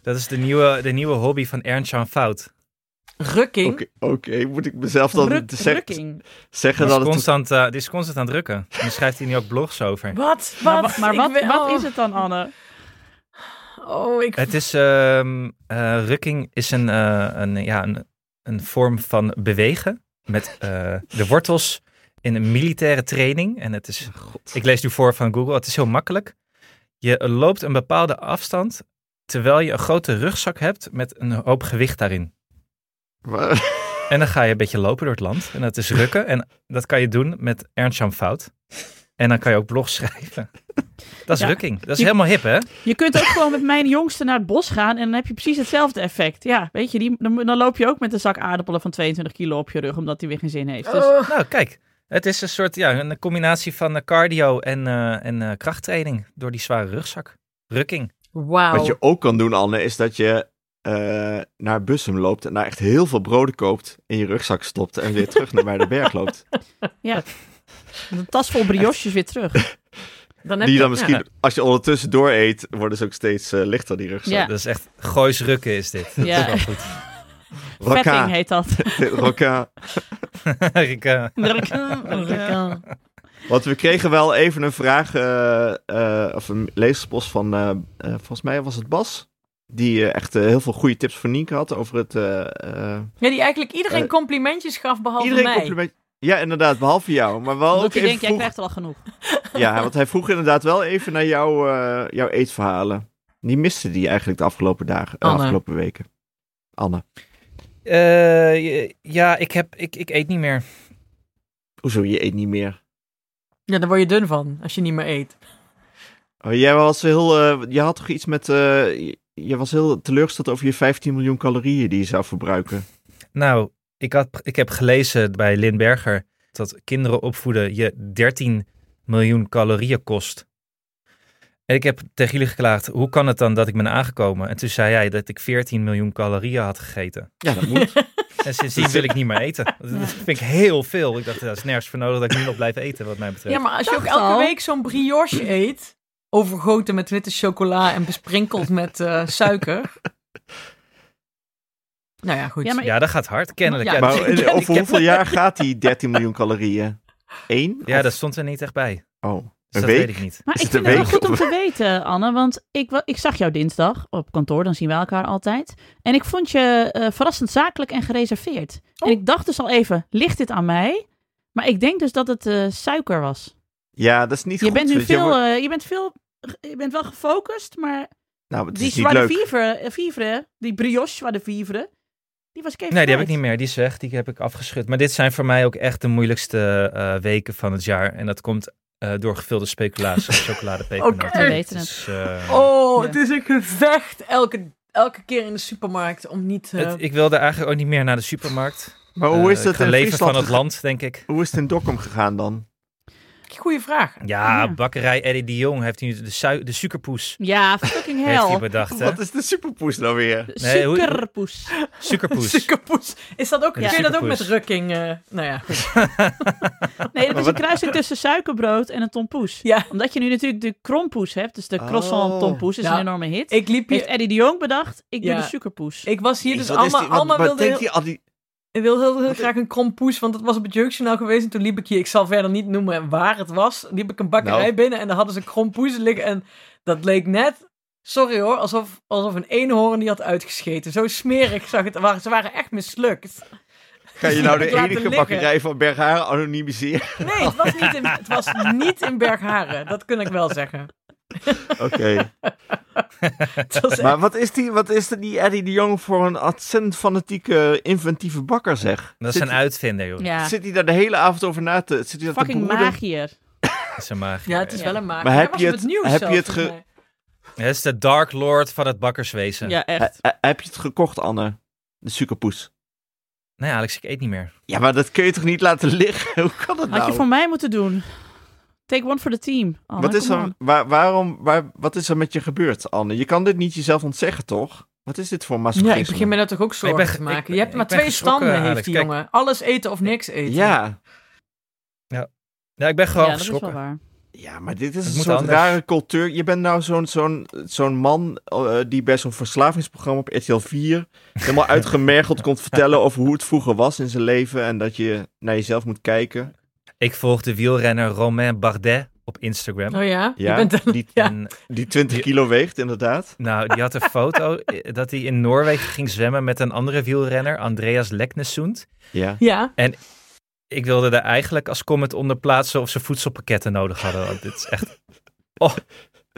Dat is de nieuwe, de nieuwe hobby van Ernst-Jan Fout. Rukking? Oké, oké. moet ik mezelf dan Ruk, te zeg- rukking. zeggen dat het... constant, eh, die is constant aan het drukken. En dan schrijft hij nu ook blogs over. Wat? Maar, Wat? wa- maar wat, wat oh. is het dan, Anne? Oh, ik... Het is, ehm, eh, rukking is een, eh, een, ja, een, een vorm van bewegen met eh, de wortels in een militaire training. En het is, God. ik lees nu voor van Google, het is heel makkelijk. Je loopt een bepaalde afstand terwijl je een grote rugzak hebt met een hoop gewicht daarin. En dan ga je een beetje lopen door het land. En dat is rukken. En dat kan je doen met Ernst-Jan Fout. En dan kan je ook blogs schrijven. Dat is Ja. rukking. Dat is Je- helemaal hip, hè? Je kunt ook gewoon met mijn jongste naar het bos gaan en dan heb je precies hetzelfde effect. Ja, weet je, die, dan, dan loop je ook met een zak aardappelen van 22 kilo op je rug, omdat die weer geen zin heeft. Dus Oh. Nou, kijk. Het is een soort, ja, een combinatie van eh, cardio en, eh, en eh, krachttraining door die zware rugzak. Rukking. Wauw. Wat je ook kan doen, Anne, is dat je eh, naar Bussum loopt en daar echt heel veel broden koopt, in je rugzak stopt en weer terug naar bij de berg loopt. een tas vol brioches weer terug. Dan heb Die je- dan misschien, ja. als je ondertussen door eet, worden ze ook steeds eh, lichter, die rugzak. Ja. Dat is echt goois rukken is dit. Dat Ja. is wel goed. Vetting heet dat. Ik, eh, Rukking. Want we kregen wel even een vraag, eh, eh, of een lezerspost van, volgens mij was het Bas. Die eh, echt eh, heel veel goede tips voor Nienke had over het... eh, eh, Ja, die eigenlijk iedereen complimentjes gaf, behalve iedereen mij. compliment. Ja, inderdaad, behalve jou. Maar wel Omdat ook je even denkt, jij krijgt er al genoeg. Ja, want hij vroeg inderdaad wel even naar jouw, eh, jouw eetverhalen. Die miste die eigenlijk de afgelopen dagen, afgelopen weken. Anne. eh, ja, ik, heb, ik, ik eet niet meer. Hoezo, je eet niet meer? Ja, daar word je dun van, als je niet meer eet. Oh, jij was heel, eh, je had toch iets met, eh, je, was heel teleurgesteld over je 15 miljoen calorieën die je zou verbruiken. Nou, ik, had, ik heb gelezen bij Lin Berger dat kinderen opvoeden je 13 miljoen calorieën kost. En ik heb tegen jullie geklaagd, hoe kan het dan dat ik ben aangekomen? En toen zei jij dat ik 14 miljoen calorieën had gegeten. Ja, dat moet. En sindsdien wil ik niet meer eten. Dat vind ik heel veel. Ik dacht, dat is nergens voor nodig dat ik nu nog blijf eten, wat mij betreft. Ja, maar als je ook elke al. week zo'n brioche eet, overgoten met witte chocola en besprinkeld met eh, suiker. Nou ja, goed. Ja, maar Ja, dat gaat hard, kennelijk. Ja, maar eh, over hoeveel jaar gaat die 13 miljoen calorieën? Eén? Ja, Of- dat stond er niet echt bij. Oh, Dus dat weet ik niet. Maar Is ik het een vind het wel goed om te weten, Anne. Want ik, ik zag jou dinsdag op kantoor, dan zien we elkaar altijd. En ik vond je eh, verrassend zakelijk en gereserveerd. Oh. En ik dacht dus al even, ligt dit aan mij? Maar ik denk dus dat het eh, suiker was. Ja, dat is niet Je goed. bent nu veel, eh, je bent veel, je bent wel gefocust, maar nou, het die is niet zwarte vivre, eh, vivre, die brioche zwarte vivre, die was ik even Nee, die heb ik niet meer. Die is weg. Die heb ik afgeschud. Maar dit zijn voor mij ook echt de moeilijkste eh, weken van het jaar. En dat komt eh, door gevulde speculatie en chocoladepepernoten. Oké. We weten Het het. is, eh, Oh, Ja. het is een gevecht elke, elke keer in de supermarkt om niet... eh, het- ik wilde eigenlijk ook niet meer naar de supermarkt. Maar hoe is het in leven Friesland van het land, denk ik. Hoe is het in Dokkum gegaan dan? Goede vraag. Ja, Ja. bakkerij Eddie de Jong heeft nu de, sui- de suikerpoes Ja, fucking heeft hij hell. bedacht. Hè? Wat is de superpoes nou weer? Nee, Suikerpoes. Suikerpoes. Suikerpoes. Is dat ook, Ja. kun je dat ook met rukking? eh, nou ja, goed. Nee, dat is een kruising tussen suikerbrood en een tompoes. Ja, Omdat je nu natuurlijk de krompoes hebt, dus de croissant Oh. tompoes is Ja. een enorme hit. ik liep Heeft hier... Eddie de Jong bedacht, ik doe de suikerpoes. Ik was hier dus allemaal, die- allemaal wat wilde denkt die al die... ik wil heel, heel graag een krompoes, want dat was op het Jeugdjournaal geweest. En toen liep ik hier, ik zal verder niet noemen waar het was, liep ik een bakkerij Nou. binnen en daar hadden ze krompoes liggen. En dat leek net, sorry hoor, alsof, alsof een eenhoorn die had uitgescheten. Zo smerig zag het, waren- ze waren echt mislukt. Ga je nou de enige bakkerij van Bergharen anonimiseren? Nee, het was niet in, het was niet in Bergharen, dat kan ik wel zeggen. Oké. Maar wat is, die, wat is die Eddie de Jong voor een ontzettend fanatieke, inventieve bakker, zeg? Dat is zit, een uitvinder, joh. ja, Zit hij daar de hele avond over na te... Zit hij te fucking magier. Dat is een magie. Ja, het is Ja. wel een maak. Maar heb je het- het nieuws heb je het ge- mij. Het is de Dark Lord van het bakkerswezen. Ja, echt. He- he- heb je het gekocht, Anne? De suikerpoes. Nee, Alex, ik eet niet meer. Ja, maar dat kun je toch niet laten liggen? Hoe kan dat Had nou? je voor mij moeten doen. Take one for the team. Anne, wat, is er, waar, waarom, waar, wat is er met je gebeurd, Anne? Je kan dit niet jezelf ontzeggen, toch? Wat is dit voor masochisme? Ja, ik begin me daar toch ook zorgen ben- te maken. ik- je hebt maar twee standen, heeft die Kijk. jongen. Alles eten of niks eten. Ja, Ja, ik ben gewoon ja, dat is wel geschrokken. waar. ja, maar dit is Het een soort anders. rare cultuur. Je bent nou zo'n zo'n zo'n man eh, die bij zo'n verslavingsprogramma op RTL 4 helemaal uitgemergeld komt vertellen over hoe het vroeger was in zijn leven en dat je naar jezelf moet kijken. Ik volg de wielrenner Romain Bardet op Instagram. Oh ja? Ja, je bent een- die, ja. En, die 20 kilo weegt, inderdaad. nou, die had een foto dat hij in Noorwegen ging zwemmen met een andere wielrenner, Andreas Leknesund. Ja. Ja. Ik wilde er eigenlijk als comment onder plaatsen of ze voedselpakketten nodig hadden. Want dit is echt... Oh,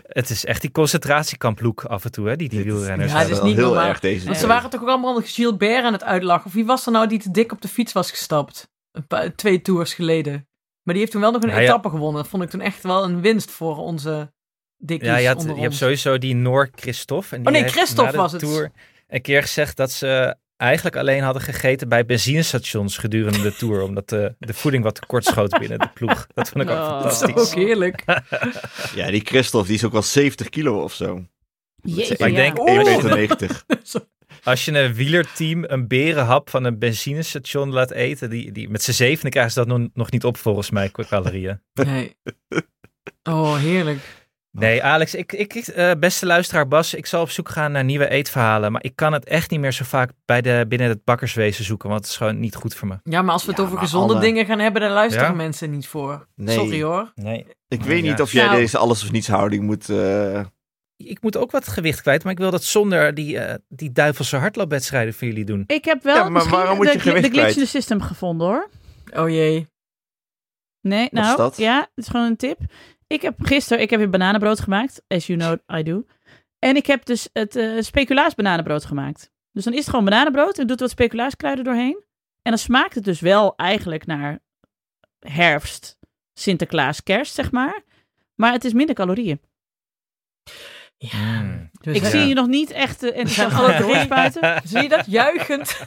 het is echt die concentratiekamploek af en toe, hè, die die wielrenners Ja, dit is niet heel normaal. erg deze Want ze waren toch ook allemaal Gilbert aan het uitlachen. Of wie was er nou die te dik op de fiets was gestapt? Een paar, twee tours geleden. Maar die heeft toen wel nog een Ja, ja. etappe gewonnen. Dat vond ik toen echt wel een winst voor onze dikkies Ja, je, had, onder je hebt sowieso die Noor Christophe. En die Oh nee, heeft Christophe na de was het. Tour een keer gezegd dat ze eigenlijk alleen hadden gegeten bij benzinestations gedurende de Tour. Omdat de, de voeding wat tekort schoot binnen de ploeg. Dat vond ik ook Oh. Dat is ook heerlijk. Ja, die Christophe, die is ook wel 70 kilo of zo. Jeetje, ik ja. denk- Oeh. 1,90 meter. Als je een wielerteam een berenhap van een benzinestation laat eten, die, die, met z'n zevenen krijgen ze dat nog, nog niet op volgens mij qua calorieën. Nee. Oh, heerlijk. Nee, Alex, ik, ik, ik, eh, beste luisteraar Bas, ik zal op zoek gaan naar nieuwe eetverhalen. Maar ik kan het echt niet meer zo vaak bij de, binnen het bakkerswezen zoeken, want het is gewoon niet goed voor me. Ja, maar als we het Ja, over gezonde alle- dingen gaan hebben, daar luisteren Ja? mensen niet voor. Nee. Sorry hoor. Nee. Ik weet Ja. niet of jij Nou. deze alles of niets houding moet... eh, Ik moet ook wat gewicht kwijt, maar ik wil dat zonder die, eh, die duivelse hardloopwedstrijden voor jullie doen. Ik heb wel Ja, maar misschien waarom moet je de, gewicht de glitch in the system gevonden hoor. Oh jee. Nee, Wat is nou, dat? ja, het is gewoon een tip. Ik heb gisteren, ik heb weer bananenbrood gemaakt. As you know, I do. En ik heb dus het eh speculaas bananenbrood gemaakt. Dus dan is het gewoon bananenbrood en doet wat speculaaskruiden doorheen. En dan smaakt het dus wel eigenlijk naar herfst, Sinterklaas, kerst, zeg maar. Maar het is minder calorieën. Ja. Mm. Dus Ik ja. zie je nog niet echt uh, enthousiast gaan over door. spuiten. Zie je dat? Juichend.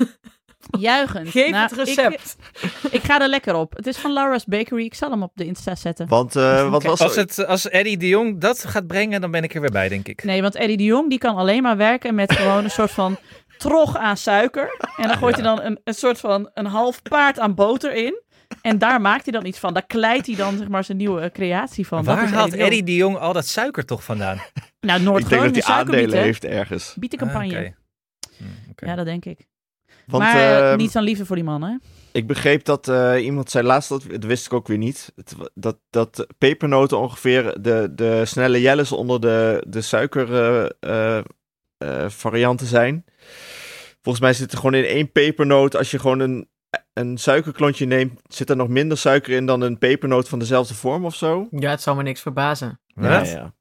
Juichend. Geef Nou, het recept. Ik, ik ga er lekker op. Het is van Laura's Bakery. Ik zal hem op de Insta zetten. want eh, wat was Als, het, als Eddie de Jong dat gaat brengen, dan ben ik er weer bij, denk ik. Nee, want Eddie de Jong die kan alleen maar werken met gewoon een soort van trog aan suiker. En dan gooit hij dan een, een soort van een half paard aan boter in. En daar maakt hij dan iets van. Daar kleidt hij dan zeg maar zijn nieuwe creatie van. Dat Waar is haalt de Jong. Eddie de Jong al dat suiker toch vandaan? Nou, Ik denk dat hij aandelen heeft ergens. Bietencampagne. Ah, oké. Hm. Ja, dat denk ik. Want maar ehm, niet zo'n liefde voor die man, hè? ik begreep dat eh, iemand zei laatst, dat, dat wist ik ook weer niet, dat, dat pepernoten ongeveer de, de snelle jelles onder de, de suiker eh, eh, eh, varianten zijn. Volgens mij zit er gewoon in één pepernoot, als je gewoon een, een suikerklontje neemt, zit er nog minder suiker in dan een pepernoot van dezelfde vorm of zo. Ja, het zou me niks verbazen. Ja, ja.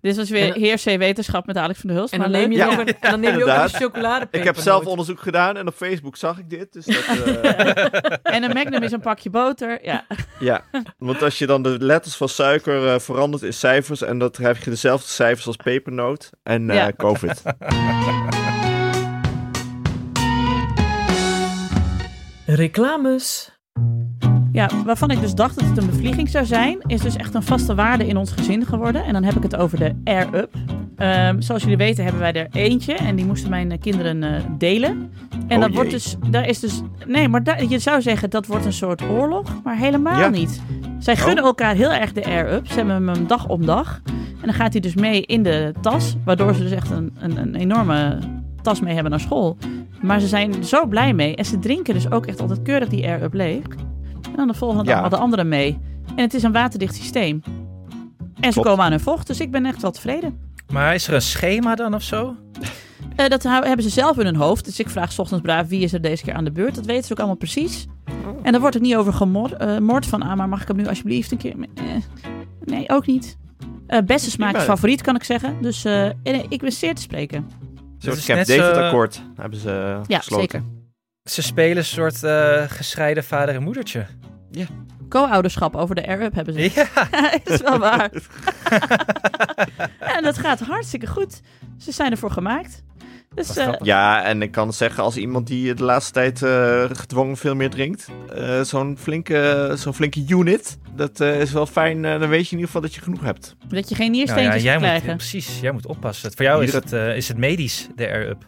Dit was weer En- heer C wetenschap met Alex van der Hulst. En maar dan neem je. Ja. ook, een, en dan neem je ook een chocoladepepernoot. Ik heb zelf onderzoek gedaan en op Facebook zag ik dit. Dus dat, eh, En een Magnum is een pakje boter. Ja. ja, want als je dan de letters van suiker eh, verandert in cijfers en dat heb je dezelfde cijfers als pepernoot en eh, Ja. COVID. Reclames. Ja, waarvan ik dus dacht dat het een bevlieging zou zijn, is dus echt een vaste waarde in ons gezin geworden. En dan heb ik het over de Air Up. Ehm, zoals jullie weten hebben wij er eentje en die moesten mijn eh, kinderen eh, delen. En Oh dat wordt dus, daar is dus, nee, maar daar, je zou zeggen dat wordt een soort oorlog, maar helemaal Ja. niet. Zij gunnen elkaar heel erg de Air Up. Ze hebben hem dag om dag. En dan gaat hij dus mee in de tas, waardoor ze dus echt een, een, een enorme tas mee hebben naar school. Maar ze zijn zo blij mee. En ze drinken dus ook echt altijd keurig die Air Up leeg. En dan de volgende dag Ja. de anderen mee. En het is een waterdicht systeem. En ze komen aan hun vocht, dus ik ben echt wel tevreden. Maar is er een schema dan of zo? Eh, dat hebben ze zelf in hun hoofd. Dus ik vraag 's ochtends braaf wie is er deze keer aan de beurt. Dat weten ze ook allemaal precies. En daar wordt ook niet over gemord eh, moord van. Ah, maar mag ik hem nu alsjeblieft een keer? Eh, nee, ook niet. Eh beste smaak favoriet, kan ik zeggen. Dus eh, ik ben zeer te spreken. Soort is Camp net David zo- akkoord hebben ze eh, Ja, gesloten. zeker. Ze spelen een soort eh gescheiden vader en moedertje. Co-ouderschap over de Air-Up hebben ze. Ja. is wel waar. en dat gaat hartstikke goed. Ze zijn ervoor gemaakt. Dus. Ja, en ik kan zeggen, als iemand die de laatste tijd eh, gedwongen veel meer drinkt, eh, zo'n flinke, zo'n flinke unit, dat eh, is wel fijn. dan weet je in ieder geval dat je genoeg hebt. dat je geen Nou niersteentjes ja, jij moet, precies, jij moet oppassen. Voor jou is het, is het medisch, de air-up.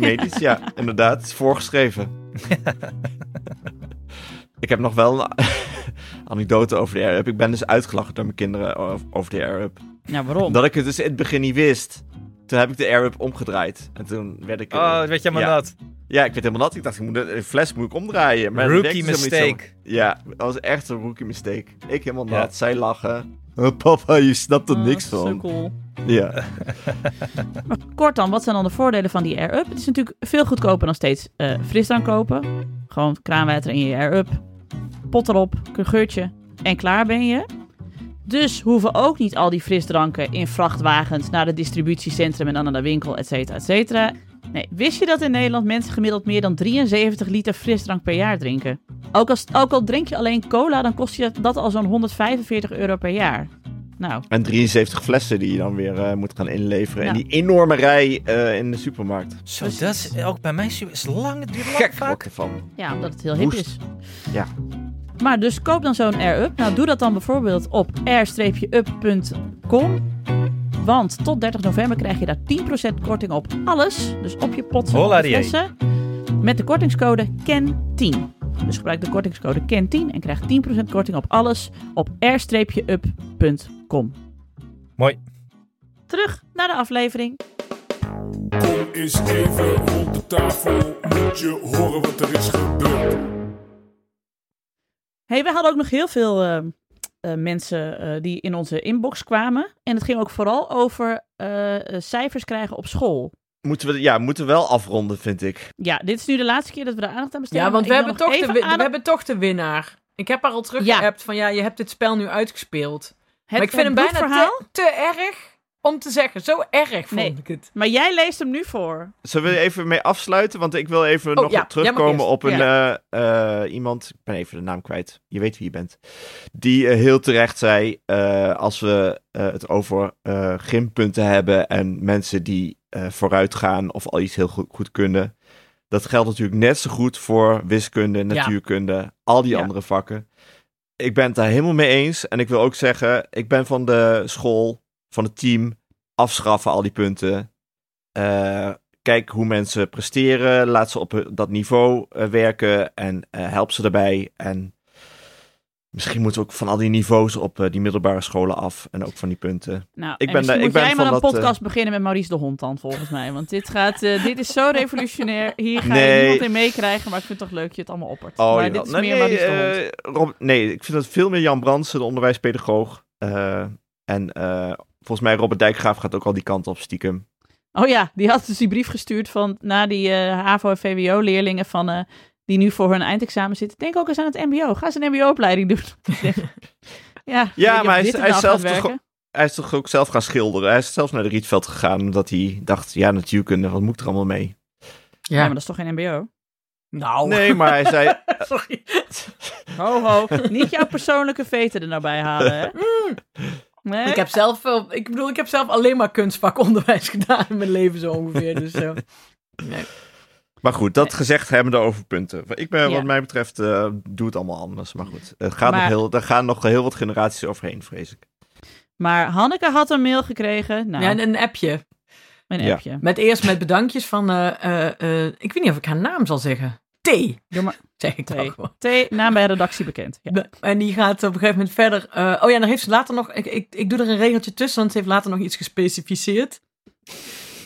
Medisch, ja, inderdaad. Het is voorgeschreven. ik heb nog wel een anekdote over de Air-Up. Ik ben dus uitgelachen door mijn kinderen over- de Air-Up. Ja, waarom? Omdat ik het dus in het begin niet wist. Toen heb ik de Air-Up omgedraaid. En toen werd ik... eh, Oh, weet je maar ja. dat. Ja, ik werd helemaal nat. Ik dacht, ik moet de, de fles moet ik omdraaien. Maar dat Rookie dus helemaal mistake. Ja, dat was echt een rookie mistake. Ik helemaal Ja. nat, zij lachen. Oh, papa, je snapt er Oh, niks van. sukkel. Ja. Maar kort dan, wat zijn dan de voordelen van die Air-Up? Het is natuurlijk veel goedkoper dan steeds eh frisdrank kopen. Gewoon kraanwater in je Air-Up. Pot erop, een geurtje en klaar ben je. Dus hoeven ook niet al die frisdranken in vrachtwagens naar het distributiecentrum en dan naar de winkel, et cetera, et cetera. Nee, wist je dat in Nederland mensen gemiddeld meer dan 73 liter frisdrank per jaar drinken? Ook, als, ook al drink je alleen cola, dan kost je dat al zo'n 145 euro per jaar. Nou, En 73 flessen die je dan weer eh, moet gaan inleveren. Ja. En die enorme rij eh, in de supermarkt. Zo, dat is ook bij mij is lang, het duurt lang Gek vaak. ervan. Ja, omdat het heel hip Woest. is. Ja. Maar dus koop dan zo'n Air-Up. Nou, doe dat dan bijvoorbeeld op air-up.com. Want tot 30 november krijg je daar 10% korting op alles. Dus op je pot en op flessen. Met de kortingscode KEN10. Dus gebruik de kortingscode KEN10 en krijg 10% korting op alles op air-up.com. Mooi. Terug naar de aflevering. Kom eens even rond de tafel, moet je horen wat er is gebeurd. Hey, we hadden ook nog heel veel eh, eh, mensen eh, die in onze inbox kwamen. En het ging ook vooral over cijfers krijgen op school. Moeten we, ja, moeten we wel afronden, vind ik. Ja, dit is nu de laatste keer dat we daar aandacht aan besteden. Ja, want we hebben, toch de, we hebben toch de winnaar. Ik heb haar al teruggeappt van ja, je hebt dit spel nu uitgespeeld. het maar ik vind hem bijna te erg om te zeggen. Zo erg vond Nee. ik het. Maar jij leest hem nu voor. Zullen we even mee afsluiten? Want ik wil even Oh, nog ja, terugkomen op een, eh, eh, iemand. Ik ben even de naam kwijt. Je weet wie je bent. Die eh, heel terecht zei: eh, als we eh, het over eh gympunten hebben en mensen die eh, vooruit gaan of al iets heel goed, goed kunnen. Dat geldt natuurlijk net zo goed voor wiskunde, natuurkunde, al die Ja. andere vakken. Ik ben het daar helemaal mee eens. En ik wil ook zeggen: ik ben van de school, van het team. Afschaffen al die punten. Eh, kijk hoe mensen presteren. Laat ze op dat niveau eh, werken en eh, help ze daarbij. En misschien moeten we ook van al die niveaus op die middelbare scholen af. En ook van die punten. Nou, Ik en ben daar- ik ben jij maar een dat, podcast beginnen met Maurice de Hond dan, volgens mij. Want dit, gaat, dit is zo revolutionair. Hier ga je niemand in meekrijgen, maar ik vind het toch leuk dat je het allemaal oppert. Oh, maar dit is nee, meer nee, Maurice de Hond. Rob- nee, ik vind dat veel meer Jan Brandsen, de onderwijspedagoog. En volgens mij Robert Dijkgraaf gaat ook al die kant op stiekem. Oh ja, die had dus die brief gestuurd van na die eh, HAVO- en VWO-leerlingen van... eh, die nu voor hun eindexamen zitten. Denk ook eens aan het mbo. Ga eens een mbo-opleiding doen. ja, Ja, maar hij is- hij is zelf toch werken? Hij is toch ook zelf gaan schilderen. Hij is zelfs naar de Rietveld gegaan omdat hij dacht, ja natuurkunde, wat moet ik er allemaal mee? Ja, maar dat is toch geen mbo? Nou, Nee, maar hij zei, sorry. Ho, ho. Niet jouw persoonlijke veten er nou bij halen, hè? Nee? Ik heb zelf, ik bedoel, ik heb zelf alleen maar kunstvakonderwijs gedaan in mijn leven zo ongeveer. Dus, eh, nee. Maar goed, dat gezegd hebbende over punten. Ik ben, Ja. wat mij betreft, eh, doe het allemaal anders. Maar goed, het gaat Maar- nog heel, er gaan nog heel wat generaties overheen, vrees ik. Maar Hanneke had een mail gekregen. Nou, Ja, en een appje. een Ja. appje. Met eerst met bedankjes van, eh, eh, eh, ik weet niet of ik haar naam zal zeggen. T, Doe maar zeg ik gewoon. Naam bij redactie bekend. Ja. En die gaat op een gegeven moment verder. eh, oh ja, dan heeft ze later nog. Ik, ik, ik doe er een regeltje tussen, want ze heeft later nog iets gespecificeerd.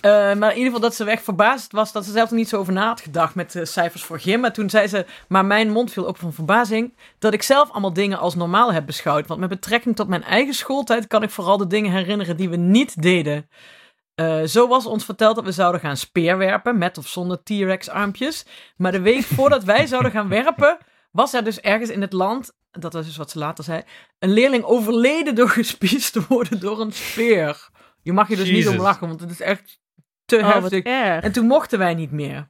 Eh, maar in ieder geval dat ze echt verbaasd was dat ze zelf er niet zo over na had gedacht met de cijfers voor gym. Maar toen zei ze, maar mijn mond viel open van verbazing, dat ik zelf allemaal dingen als normaal heb beschouwd. Want met betrekking tot mijn eigen schooltijd kan ik vooral de dingen herinneren die we niet deden. Eh, zo was ons verteld dat we zouden gaan speerwerpen, met of zonder T-Rex armpjes. Maar de week voordat wij zouden gaan werpen, was er dus ergens in het land, dat was dus wat ze later zei, een leerling overleden door gespiesd te worden door een speer. Je mag je dus niet om lachen, want het is echt te Oh, wat heftig. erg. En toen mochten wij niet meer.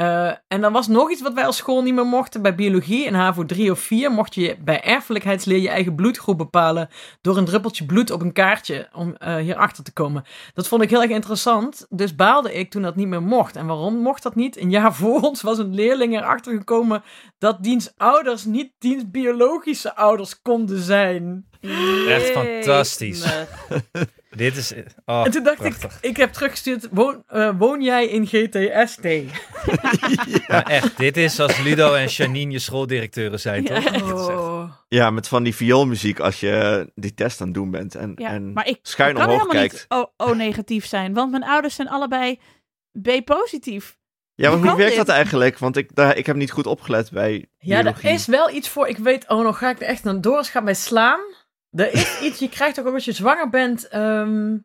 Eh, en dan was nog iets wat wij als school niet meer mochten. Bij biologie in HAVO 3 of 4 mocht je bij erfelijkheidsleer je eigen bloedgroep bepalen door een druppeltje bloed op een kaartje om eh hierachter te komen. Dat vond ik heel erg interessant. Dus baalde ik toen dat niet meer mocht. En waarom mocht dat niet? Een jaar voor ons was een leerling erachter gekomen dat diens ouders niet diens biologische ouders konden zijn. Echt fantastisch. Nee. Dit is... Oh, En toen dacht prachtig. ik, ik heb teruggestuurd, woon, eh, woon jij in GTST? Maar echt, dit is als Ludo en Janine je schooldirecteuren zijn, toch? Echt- Oh. Ja, met van die vioolmuziek als je die test aan het doen bent. En, Ja, en maar ik, schuin ik omhoog kijkt. niet O- O-negatief zijn, want mijn ouders zijn allebei B-positief. Ja, maar Hoe werkt dit? dat eigenlijk? Want ik, daar, ik heb niet goed opgelet bij Ja, biologie. er is wel iets voor. Ik weet, oh, nog ga ik er echt naar door. gaat mij slaan. Er is iets, je krijgt ook als je zwanger bent, ehm,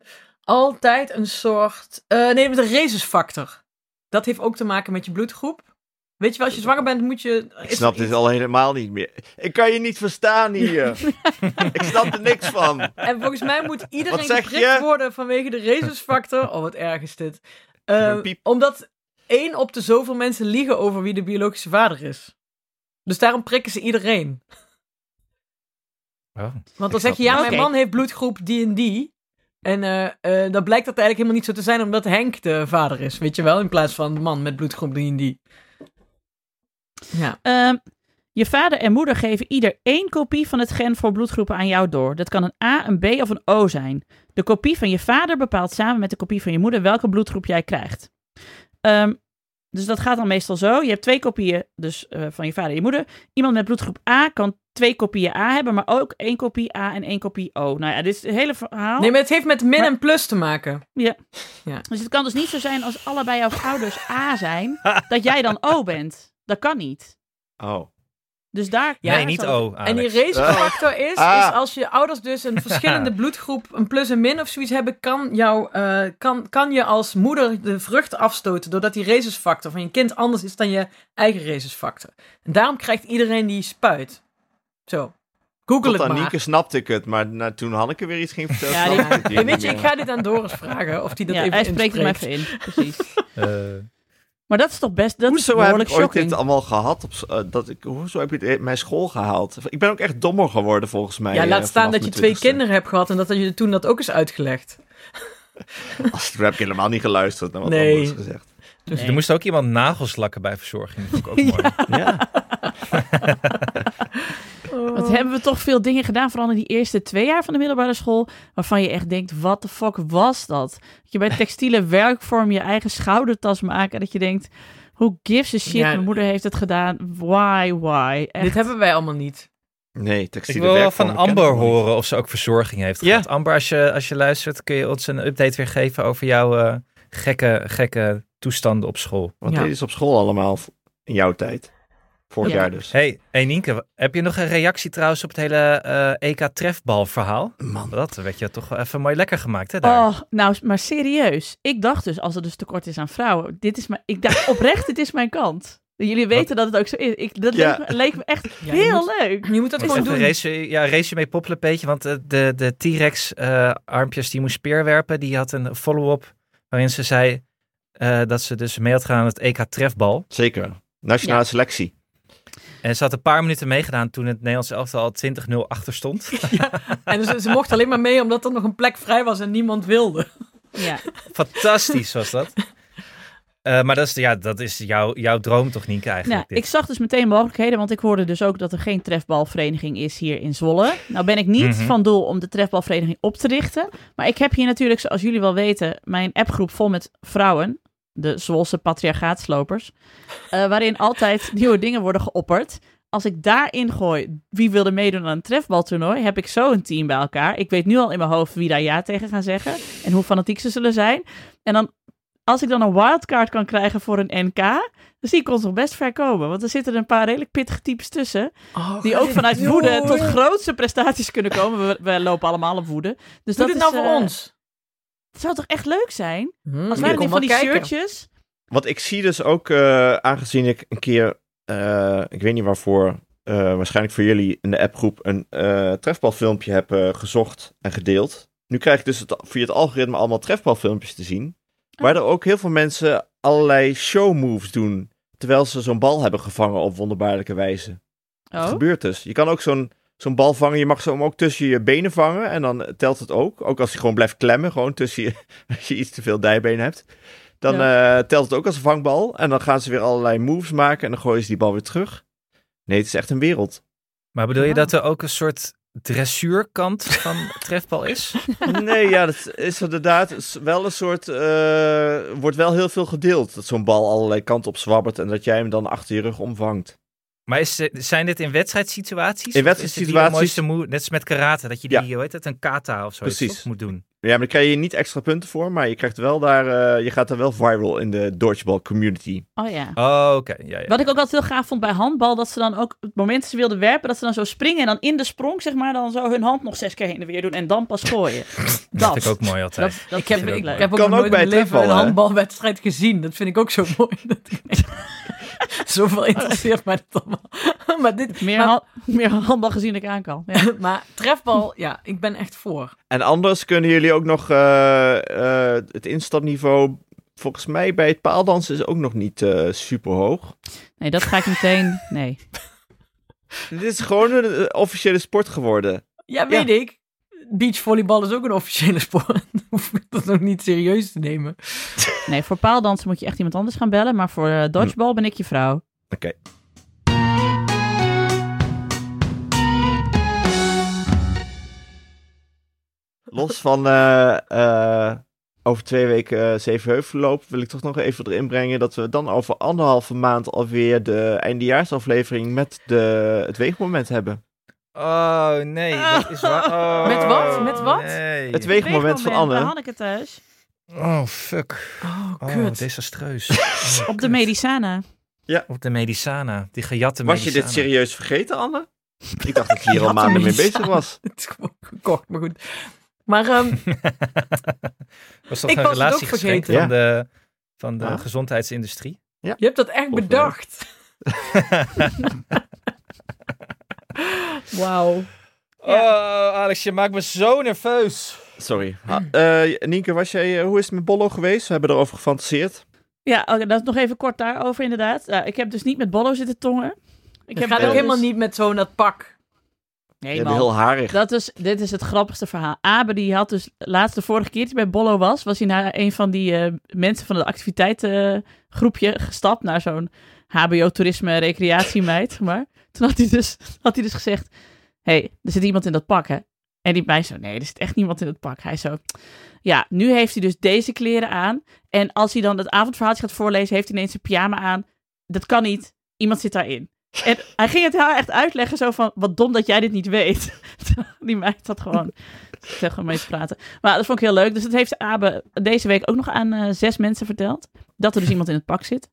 altijd een soort. eh, nee, met de rhesusfactor. Dat heeft ook te maken met je bloedgroep. Weet je wel, als je zwanger bent, moet je. Ik snap dit al helemaal niet meer. Ik kan je niet verstaan hier. ik snap er niks van. En volgens mij moet iedereen geprikt je? worden vanwege de rhesusfactor. Oh, wat erg is dit. Eh, Een omdat één op de zoveel mensen liegen over wie de biologische vader is. Dus daarom prikken ze iedereen. Oh. Want dan zeg je, ja, mijn man heeft bloedgroep die en die. En eh, eh, dan blijkt dat eigenlijk helemaal niet zo te zijn, omdat Henk de vader is, weet je wel? In plaats van de man met bloedgroep die en die. Ja. Ehm, je vader en moeder geven ieder één kopie van het gen voor bloedgroepen aan jou door. Dat kan een A, een B of een O zijn. De kopie van je vader bepaalt samen met de kopie van je moeder welke bloedgroep jij krijgt. Ehm, dus dat gaat dan meestal zo. Je hebt twee kopieën dus, eh, van je vader en je moeder. Iemand met bloedgroep A kan twee kopieën A hebben, maar ook één kopie A en één kopie O. Nou ja, dit is het hele verhaal. Nee, maar het heeft met min Maar- en plus te maken. Dus het kan dus niet zo zijn als allebei jouw ouders A zijn, dat jij dan O bent. Dat kan niet. Oh. Dus daar... Ja, nee, niet O, En die racefactor is, Ah. is als je ouders dus een verschillende bloedgroep, een plus en min of zoiets hebben, kan, jou, eh, kan, kan je als moeder de vrucht afstoten doordat die racesfactor van je kind anders is dan je eigen racesfactor. En daarom krijgt iedereen die spuit. Zo. Google Tot het maar. Nienke snapte ik het, maar nou, toen Hanneke weer iets ging vertellen... Ja, die- ik Ja, weet je, ik ga dit aan Doris vragen of die dat ja, even hij spreekt hem even in. Precies. Eh, Maar dat is toch best... Dat is Hoezo heb behoorlijk ik ooit shocking. dit allemaal gehad? Op, eh, dat ik, hoezo heb je het in mijn school gehaald? Ik ben ook echt dommer geworden volgens mij. Ja, eh, laat staan vanaf dat je twee 20ste. kinderen hebt gehad en dat je toen dat ook eens uitgelegd. Als, toen heb ik helemaal niet geluisterd naar wat Nee. anders gezegd. dus Nee. Er moest ook iemand nagels lakken bij verzorging. Dat vond ik ook mooi. Ja. Wat hebben we toch veel dingen gedaan, vooral in die eerste twee jaar van de middelbare school, waarvan je echt denkt, wat de fuck was dat? Dat je bij textiele werkvorm je eigen schoudertas maken, dat je denkt, who gives a shit, Ja. mijn moeder heeft het gedaan, why, why? Echt. Dit hebben wij allemaal niet. Nee, Ik textiele wil wel van ik Amber horen of ze ook verzorging heeft Ja. gehad. Amber, als je, als je luistert, kun je ons een update weer geven over jouw eh, gekke, gekke toestanden op school. Wat Ja. deed je op school allemaal in jouw tijd? Vorig Ja. jaar dus. Hey, hey Nienke, heb je nog een reactie trouwens op het hele eh, EK-trefbal verhaal? Man. Dat werd je toch wel even mooi lekker gemaakt, hè? Daar. Oh, nou, maar serieus. Ik dacht dus, als er dus tekort is aan vrouwen, dit is mijn, ik dacht oprecht, dit is mijn kant. Jullie weten dat het ook zo is. Ik, dat Ja. leek, me, leek me echt Ja, heel moet- leuk. Je moet dat gewoon doen. resu- ja, resume poppelepeetje, want eh, de, de T-Rex eh, armpjes die moest speerwerpen, die had een follow-up waarin ze zei eh, dat ze dus mee had gedaan aan het EK-trefbal. Zeker. Nationale Ja. selectie. En ze had een paar minuten meegedaan toen het Nederlands elftal al 20-0 achter stond. En ze, ze mocht alleen maar mee omdat er nog een plek vrij was en niemand wilde. Ja. Fantastisch was dat. Eh, maar dat is, ja, dat is jouw, jouw droom toch, Nienke, eigenlijk? Nou, ik zag dus meteen mogelijkheden, want ik hoorde dus ook dat er geen trefbalvereniging is hier in Zwolle. Nou ben ik niet Mhm. van doel om de trefbalvereniging op te richten, maar ik heb hier natuurlijk, zoals jullie wel weten, mijn appgroep vol met vrouwen, de Zwolse patriarchaatslopers, eh, waarin altijd nieuwe dingen worden geopperd. Als ik daarin gooi wie wil er meedoen aan een trefbaltoernooi, heb ik zo een team bij elkaar. Ik weet nu al in mijn hoofd wie daar ja tegen gaan zeggen en hoe fanatiek ze zullen zijn. En dan, als ik dan een wildcard kan krijgen voor een NK, dan zie ik ons nog best ver komen. Want er zitten een paar redelijk pittige types tussen. Oh, Die ook vanuit woede tot grootste prestaties kunnen komen. We, we lopen allemaal op woede. Dus Doe dat dit nou is, voor eh, ons. Het zou toch echt leuk zijn? Hm, Als wij dan van die kijken. shirtjes... Want ik zie dus ook, eh, aangezien ik een keer, eh, ik weet niet waarvoor, eh, waarschijnlijk voor jullie in de appgroep een eh, trefbalfilmpje heb gezocht en gedeeld. Nu krijg ik dus het, via het algoritme allemaal trefbalfilmpjes te zien. Waar er ook heel veel mensen allerlei showmoves doen. Terwijl ze zo'n bal hebben gevangen op wonderbaarlijke wijze. Dat Oh, gebeurt dus. Je kan ook zo'n zo'n bal vangen. Je mag ze hem ook tussen je benen vangen. En dan telt het ook. Ook als hij gewoon blijft klemmen. Gewoon tussen je. Als je iets te veel dijbeen hebt. Dan eh, telt het ook als een vangbal. En dan gaan ze weer allerlei moves maken. En dan gooien ze die bal weer terug. Nee, het is echt een wereld. Maar bedoel je dat er ook een soort dressuurkant van trefbal is? Nee, ja, dat is inderdaad wel een soort. eh, wordt wel heel veel gedeeld. Dat zo'n bal allerlei kanten op zwabbert. En dat jij hem dan achter je rug omvangt. Maar is, zijn dit in wedstrijdsituaties? In Of is wedstrijdsituaties- mooiste moe- net als met karate, dat je die, Ja. hoe heet het, een kata of zo Precies. moet doen. Ja, maar daar krijg je niet extra punten voor. Maar je krijgt wel daar. eh, je gaat er wel viral in de dodgeball community. oh ja. Oh, oké. Ja, ja. Wat ik ook altijd heel gaaf vond bij handbal, dat ze dan ook, het moment dat ze wilden werpen, dat ze dan zo springen en dan in de sprong, zeg maar, dan zo hun hand nog zes keer heen en weer doen en dan pas gooien. dat Dat. vind ik ook mooi altijd. Dat, dat Ik heb, ik, ook leuk. heb ook Kan ook nooit bij mijn leven een handbalwedstrijd gezien. Dat vind ik ook zo mooi. Dat ik- Zoveel interesseert mij dat allemaal. maar, dit, meer, maar, han- meer handbal gezien dan ik aan kan. Ja. maar trefbal, ja, ik ben echt voor. En anders kunnen jullie ook nog eh, eh, het instapniveau. Volgens mij bij het paaldansen is ook nog niet eh, super hoog. Nee, dat ga ik meteen. Nee. Dit is gewoon een officiële sport geworden. Ja, weet ik. Beachvolleybal is ook een officiële sport. Dan hoef ik dat nog niet serieus te nemen. Nee, voor paaldansen moet je echt iemand anders gaan bellen, maar voor dodgeball ben ik je vrouw. Oké. Los van eh, eh, over twee weken uh, Zevenheuvelloop wil ik toch nog even erin brengen dat we dan over anderhalve maand alweer de eindejaarsaflevering met de, het weegmoment hebben. Oh, nee. Dat is waar. Oh, Met wat? Met wat? Nee. Het weegmoment van Anne. Hanneke thuis. Oh, fuck. Oh, Oh, desastreus. Op de Medicana. Op de Medicana. Die gejatte Was je dit serieus vergeten, Anne? Ik dacht dat ik hier al had maanden mee bezig was. Het is gewoon gekocht, maar goed. Maar ehm, was toch Ik een was het ook vergeten. van de, van de Ja. gezondheidsindustrie? je hebt dat echt mij. bedacht. Wauw. Oh, Alex, je maakt me zo nerveus. Sorry. Ha, eh, Nienke, was jij, eh, hoe is het met Bollo geweest? We hebben erover gefantaseerd. Ja, oké, dat is nog even kort daarover inderdaad. Ja, ik heb dus niet met Bollo zitten tongen. Ik heb ook helemaal dus- niet met zo'n dat pak. Nee, man. heel harig. Dat is, dit is het grappigste verhaal. Abe die had dus laatst de vorige keer dat hij bij Bollo was, was hij naar een van die eh, mensen van het activiteitengroepje gestapt, naar zo'n HBO-toerisme recreatiemeid. Maar toen had hij dus, had hij dus gezegd, hey, er zit iemand in dat pak, hè? En die meid zo, nee, er zit echt niemand in het pak. Hij zo, ja, nu heeft hij dus deze kleren aan. En als hij dan het avondverhaaltje gaat voorlezen, heeft hij ineens een pyjama aan. Dat kan niet. Iemand zit daarin. En hij ging het haar echt uitleggen, zo van, wat dom dat jij dit niet weet. Die meid had gewoon tegen mee te praten. Maar dat vond ik heel leuk. Dus dat heeft Abe deze week ook nog aan eh, zes mensen verteld. Dat er dus iemand in het pak zit.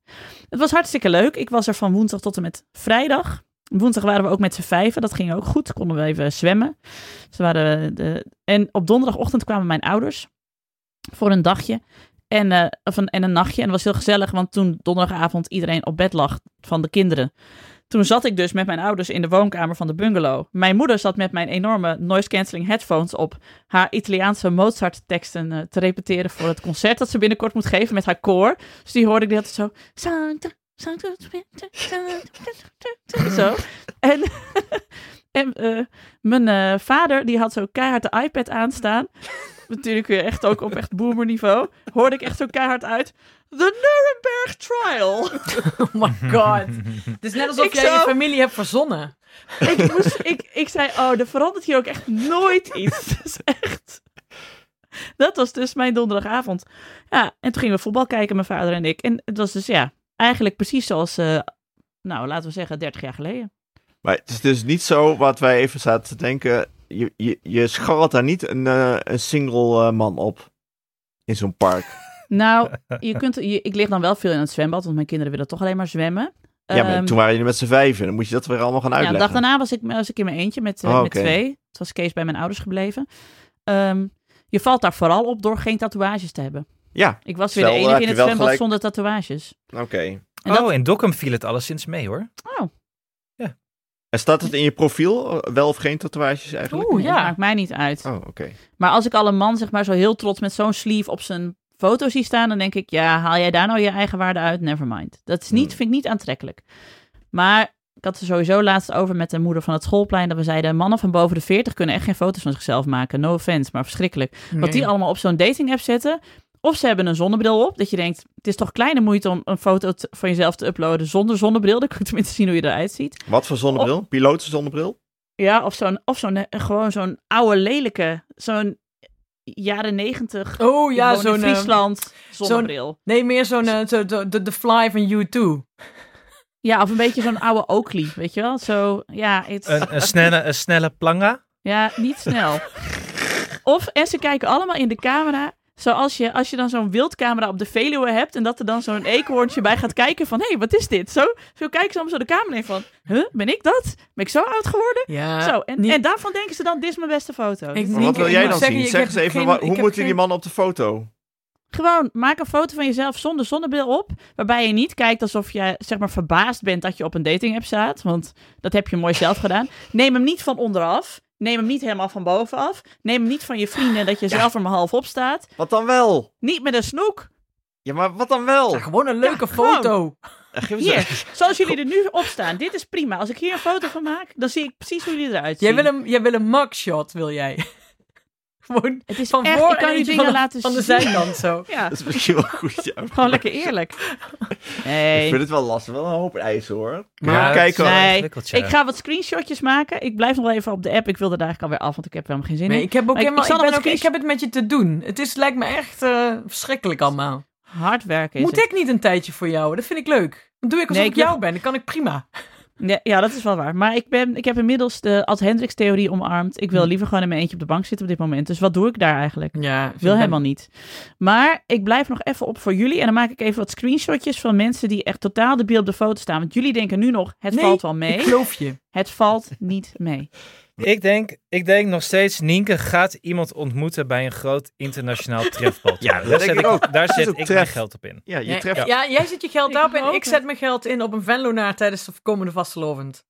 Het was hartstikke leuk. Ik was er van woensdag tot en met vrijdag. Woensdag waren we ook met z'n vijven. Dat ging ook goed. Konden we even zwemmen. Ze waren de... En op donderdagochtend kwamen mijn ouders voor een dagje. En, eh, of een, en een nachtje. En dat was heel gezellig, want toen donderdagavond iedereen op bed lag van de kinderen. Toen zat ik dus met mijn ouders in de woonkamer van de bungalow. Mijn moeder zat met mijn enorme noise-canceling headphones op haar Italiaanse Mozart-teksten eh, te repeteren voor het concert dat ze binnenkort moet geven met haar koor. Dus die hoorde ik de hele tijd zo. Sancta, sancta, Zo. En, en eh, mijn eh, vader die had zo keihard de iPad aanstaan. Natuurlijk weer echt ook op echt boomerniveau, hoorde ik echt zo keihard uit. The Nuremberg Trial. Oh my god. Het is net alsof Ik jij zou- je familie hebt verzonnen. ik, moest, ik, ik zei, oh, er verandert hier ook echt nooit iets. Dat is echt... Dat was dus mijn donderdagavond. Ja, en toen gingen we voetbal kijken, mijn vader en ik. En het was dus, ja, eigenlijk precies zoals, eh, nou, laten we zeggen, 30 jaar geleden. Maar het is dus niet zo wat wij even zaten te denken. Je, je, je scharrelt daar niet een, eh, een single eh, man op. In zo'n park. Nou, je kunt, je, ik lig dan wel veel in het zwembad, want mijn kinderen willen toch alleen maar zwemmen. ja, maar Ehm, toen waren jullie met z'n vijven. Dan moet je dat weer allemaal gaan Ja, de uitleggen. dag daarna was ik, was ik in mijn eentje met, eh, Oh, met twee. Het was Kees bij mijn ouders gebleven. Ehm, je valt daar vooral op door geen tatoeages te hebben. Ja, Ik was weer de enige in het zwembad gelijk. zonder tatoeages. oké. En dat- Oh, in Dokkum viel het alleszins mee hoor. En staat het in je profiel? Wel of geen tatoeages eigenlijk? Oeh, Nee, ja. Maakt mij niet uit. Oh, oké. Maar als ik al een man zeg maar zo heel trots met zo'n sleeve op zijn foto zie staan, dan denk ik, ja, haal jij daar nou je eigen waarde uit? Never mind. Dat is niet, Hmm. vind ik niet aantrekkelijk. Maar ik had er sowieso laatst over met de moeder van het schoolplein, dat we zeiden, mannen van boven de 40 kunnen echt geen foto's van zichzelf maken. No offense, maar verschrikkelijk. Wat die allemaal op zo'n dating app zetten. Of ze hebben een zonnebril op, dat je denkt, het is toch kleine moeite om een foto te- van jezelf te uploaden zonder zonnebril. Dan kun je tenminste zien hoe je eruit ziet. Wat voor zonnebril? Piloten zonnebril? Ja, of zo'n, of zo'n, eh, gewoon zo'n oude lelijke, zo'n jaren negentig Oh ja, zo'n... eh, Friesland zonnebril. nee, meer zo'n... zo, de, de, de Fly van U2. Ja, of een beetje zo'n oude Oakley, weet je wel? Zo, ja, het, Een, een, snelle, een snelle planga. ja, niet snel. Of, en ze kijken allemaal in de camera, zoals je, als je dan zo'n wildcamera op de Veluwe hebt en dat er dan zo'n eekhoorntje bij gaat kijken van, hé, hey, wat is dit? Zo, zo kijken ze allemaal zo de camera in van, huh, ben ik dat? Ben ik zo oud geworden? Ja. zo, en, niet- en daarvan denken ze dan, dit is mijn beste foto. Ik- Maar wat wil jij moet dan zeggen, zien? Zeg eens even, geen- hoe heb moeten die mannen op de foto? Gewoon, maak een foto van jezelf zonder zonnebril op. Waarbij je niet kijkt alsof je zeg maar verbaasd bent dat je op een dating app staat. Want dat heb je mooi zelf gedaan. Neem hem niet van onderaf. Neem hem niet helemaal van bovenaf. Neem hem niet van je vrienden dat je zelf er maar half op staat. Wat dan wel? Niet met een snoek. Ja, maar wat dan wel? Ja, gewoon een leuke Ja, foto. Geef eens Hier, zoals jullie er nu op staan. Dit is prima. Als ik hier een foto van maak, dan zie ik precies hoe jullie eruit zien. Jij wil, een, jij wil een mugshot, wil jij? Gewoon Het is van echt, voor ik kan en je dingen van laten van de zijkant zo. Ja, Dat is misschien wel goed, ja. gewoon lekker eerlijk. Ik Nee. vind het wel lastig. Wel een hoop eisen, hoor. Maar wel Nee. Ik ga wat screenshotjes maken. Ik blijf nog even op de app. Ik wilde daar eigenlijk alweer af, want ik heb helemaal geen zin Nee, in. ik heb ook ik- helemaal, ik ik, ook, ik heb het met je te doen. Het is, lijkt me echt eh, verschrikkelijk allemaal. Hard werken is Moet het. ik niet een tijdje voor jou? Dat vind ik leuk. Dan doe ik alsof Nee, ik ik jou ben. Dan kan ik prima. Ja, ja, dat is wel waar. Maar ik, ben, ik heb inmiddels de Ad Hendricks-theorie omarmd. Ik wil Hm. liever gewoon in mijn eentje op de bank zitten op dit moment. Dus wat doe ik daar eigenlijk? Ja, wil helemaal niet. Maar ik blijf nog even op voor jullie. En dan maak ik even wat screenshotjes van mensen die echt totaal de beeld op de foto staan. Want jullie denken nu nog, het Nee, valt wel mee. Ik geloof je. Het valt niet mee. Ik denk, ik denk nog steeds, Nienke gaat iemand ontmoeten bij een groot internationaal trefbal. Ja, daar zet ik ook. Daar zet ik mijn geld op in. Ja, je Ja, treft. ja, jij zet je geld Ik daarop en ook, ik zet mijn geld in op een Venlonaar tijdens de komende vastelovend.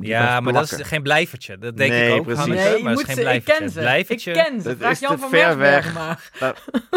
Ja, maar dat is geen blijvertje. Dat denk Nee, ik ook, precies. Hanneke, Nee, je maar is ze, geen ik blijvertje. ken ze. Blijvertje. Ik ken ze. Dat Vraag is Jan te van ver weg. maar.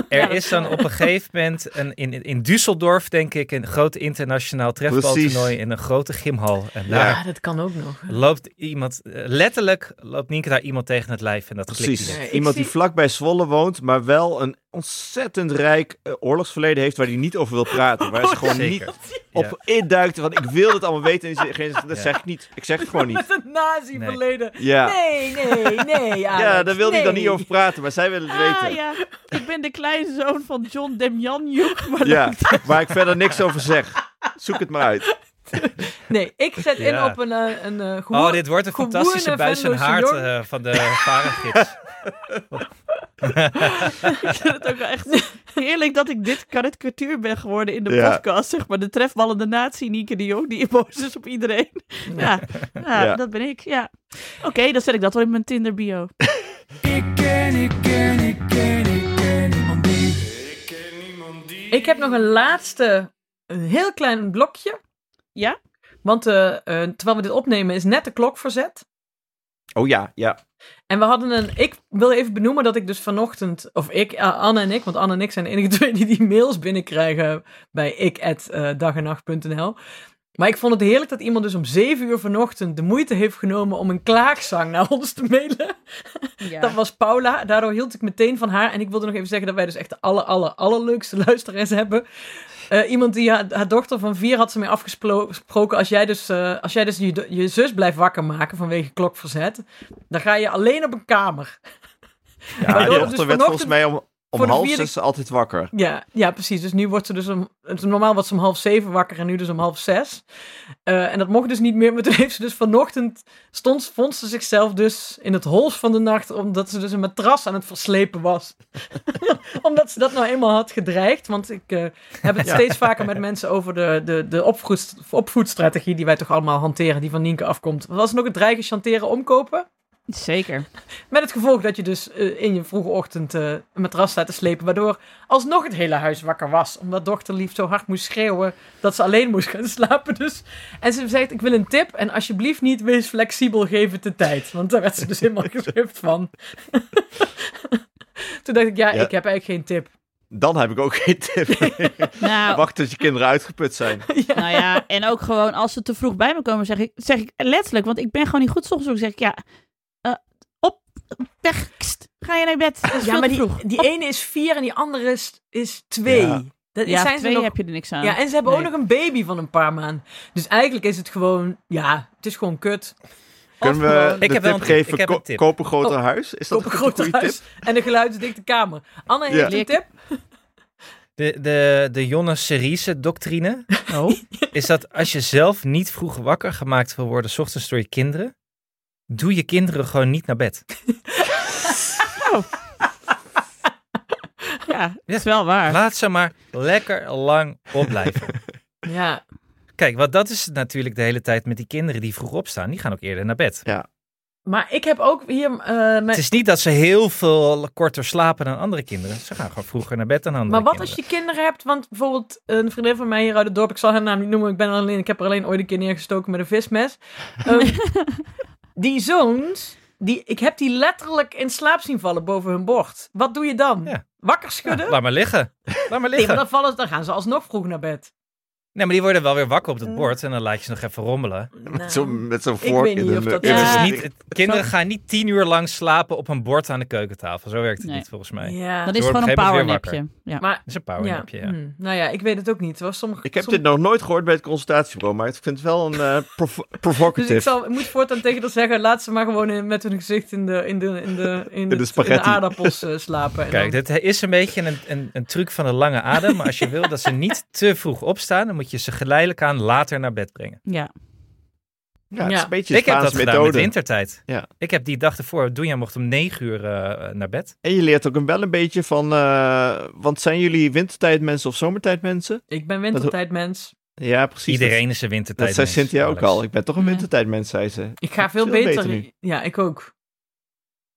Er is dan op een gegeven moment een, in, in Düsseldorf, denk ik, een groot internationaal trefbaltoernooi in een grote gymhal. En Ja. daar Ja, dat kan ook nog. loopt iemand, eh, letterlijk loopt Nienke daar iemand tegen het lijf en dat klikt Precies. ik Iemand zie- die vlak bij Zwolle woont, maar wel een ontzettend rijk eh, oorlogsverleden heeft waar hij niet over wil praten. Waar ze gewoon Zeker. niet op induikt. Want ik wil het allemaal weten. En zegt, dat Ja. zeg ik niet. Ik zeg het gewoon niet. Met een nazi-verleden. Ja, Nee, nee, nee. ja daar wil hij dan nee. niet over praten. Maar zij willen het Ah weten. ja, ik ben de kleinzoon van John Demjanjuk. Maar Ja, waar ik verder niks over zeg. Zoek het maar uit. Nee, ik zet in Ja. op een, eh, een uh, Oh, dit wordt een fantastische buis en haard eh, van de varengids. ik vind het ook wel echt heerlijk dat ik dit karikatuur ben geworden in de Ja. podcast. Zeg maar de trefballende nazi Nieke de Jong, die boos is op iedereen. Ja, ja, Ja. dat ben ik, ja. Oké, dan zet ik dat wel in mijn Tinder bio. Ik ken, ik ken, ik ken, ik ken niemand die. Ik ken niemand die. Ik heb nog een laatste, een heel klein blokje. Ja? Want eh, eh, terwijl we dit opnemen is net de klok verzet. Oh ja, ja. En we hadden een. Ik wil even benoemen dat ik dus vanochtend. Of ik, eh, Anne en ik. Want Anne en ik zijn de enige twee die die mails binnenkrijgen. bij ik@dagenacht.nl. Maar ik vond het heerlijk dat iemand dus om 7 uur vanochtend de moeite heeft genomen om een klaagzang naar ons te mailen. Ja. Dat was Paula. Daardoor hield ik meteen van haar. En ik wilde nog even zeggen dat wij dus echt de aller, aller, allerleukste luisteraars hebben. Eh, iemand die haar, haar dochter van vier had ze mee afgesproken. Als jij dus, eh, als jij dus je, je zus blijft wakker maken vanwege klokverzet. Dan ga je alleen op een kamer. Ja, die het dochter dus werd volgens mij om, om voor half vierde- zes altijd wakker. Ja, ja, precies. Dus nu wordt ze dus om. het- Normaal wordt ze om half zeven wakker en nu dus om half zes. Eh, en dat mocht dus niet meer. Maar toen heeft ze dus vanochtend. Stond, vond ze zichzelf dus in het hols van de nacht. Omdat ze dus een matras aan het verslepen was. omdat ze dat nou eenmaal had gedreigd. Want ik eh, heb het steeds vaker met mensen over de, de, de opvoed, opvoedstrategie. die wij toch allemaal hanteren. die van Nienke afkomt. Was het nog het dreigen, chanteren, omkopen? Zeker. Met het gevolg dat je dus eh, in je vroege ochtend eh, een matras staat te slepen. Waardoor alsnog het hele huis wakker was. Omdat dochterlief zo hard moest schreeuwen dat ze alleen moest gaan slapen. Dus. En ze zegt, ik wil een tip. En alsjeblieft niet, wees flexibel, geef het de tijd. Want daar werd ze dus helemaal geschift van. Toen dacht ik, ja, Ja. ik heb eigenlijk geen tip. Dan heb ik ook geen tip. Nou, Wacht tot je kinderen uitgeput zijn. nou ja, en ook gewoon als ze te vroeg bij me komen, zeg ik, zeg ik letterlijk, want ik ben gewoon niet goed soms ook zeg ik, ja, eh, op, weg, kst, ga je naar bed. Dat is Ja, maar die, vroeg. die ene is vier en die andere is, is twee. Ja. Dat ja, zijn ze twee nog... heb je er niks aan. Ja, en ze hebben ook nog een baby van een paar maanden. Dus eigenlijk is het gewoon, ja, het is gewoon kut. Kunnen we gewoon- de Ik heb wel tip een tip. geven? Ik heb ko- een tip. Koop een groter Oh, huis? Is dat een een groot goede huis tip? en een geluidsdikte kamer. Anne heeft Ja. een tip. De, de, de Jonne Seriese doctrine Oh. is dat als je zelf niet vroeg wakker gemaakt wil worden, 's ochtends door je kinderen, doe je kinderen gewoon niet naar bed. Ja, dat is wel waar. Laat ze maar lekker lang opblijven. Ja, Kijk, want dat is natuurlijk de hele tijd met die kinderen die vroeg opstaan. Die gaan ook eerder naar bed. maar ik heb ook hier... eh, Het is niet dat ze heel veel korter slapen dan andere kinderen. Ze gaan gewoon vroeger naar bed dan andere Maar wat als je kinderen hebt? Want bijvoorbeeld een vriendin van mij hier uit het dorp, ik zal haar naam niet noemen, ik, ben alleen, ik heb er alleen ooit een keer neergestoken met een vismes. Ehm, die zoons, die, ik heb die letterlijk in slaap zien vallen boven hun bord. Wat doe je dan? Ja. Wakker Ja, schudden? laat maar liggen. Laat maar nee, liggen. maar dan, vallen, dan gaan ze alsnog vroeg naar bed. Nee, maar die worden wel weer wakker op het bord en dan laat je ze nog even rommelen. Met zo'n met zo'n ik vork weet in niet de dat- Ja. is niet, het- kinderen gaan niet tien uur lang slapen op een bord aan de keukentafel. Zo werkt het Nee. niet volgens mij. Ja, Dat is gewoon een een powernapje. Ja. maar Dat is een powernapje, ja. hm, nou ja, ik weet het ook niet. Was sommige, Ik heb dit nog nooit gehoord bij het consultatiebureau, maar ik vind het wel een eh provo- Dus ik, zal, ik moet voortaan tegen haar zeggen, laat ze maar gewoon in, met hun gezicht in de, in de, in de, in de het- in spaghetti. de aardappels eh, slapen. En Kijk, dan- dit is een beetje een, een, een truc van de lange adem. Maar als je wil dat ze niet te vroeg opstaan, dan moet je ze geleidelijk aan later naar bed brengen. ja. Ja, het is Ja. een beetje ik heb dat gedaan met wintertijd. Ja. Ik heb die dag ervoor, Doenja mocht om negen uur eh, naar bed. En je leert ook een wel een beetje van, eh, want zijn jullie wintertijdmensen of zomertijdmensen? ik ben wintertijdmens. Ja, precies. Iedereen is een Dat, wintertijd. dat zei Cynthia ook al. Ik ben toch een wintertijdmens, zei ze. Ik ga veel, Veel beter. beter nu. Ja, ik ook.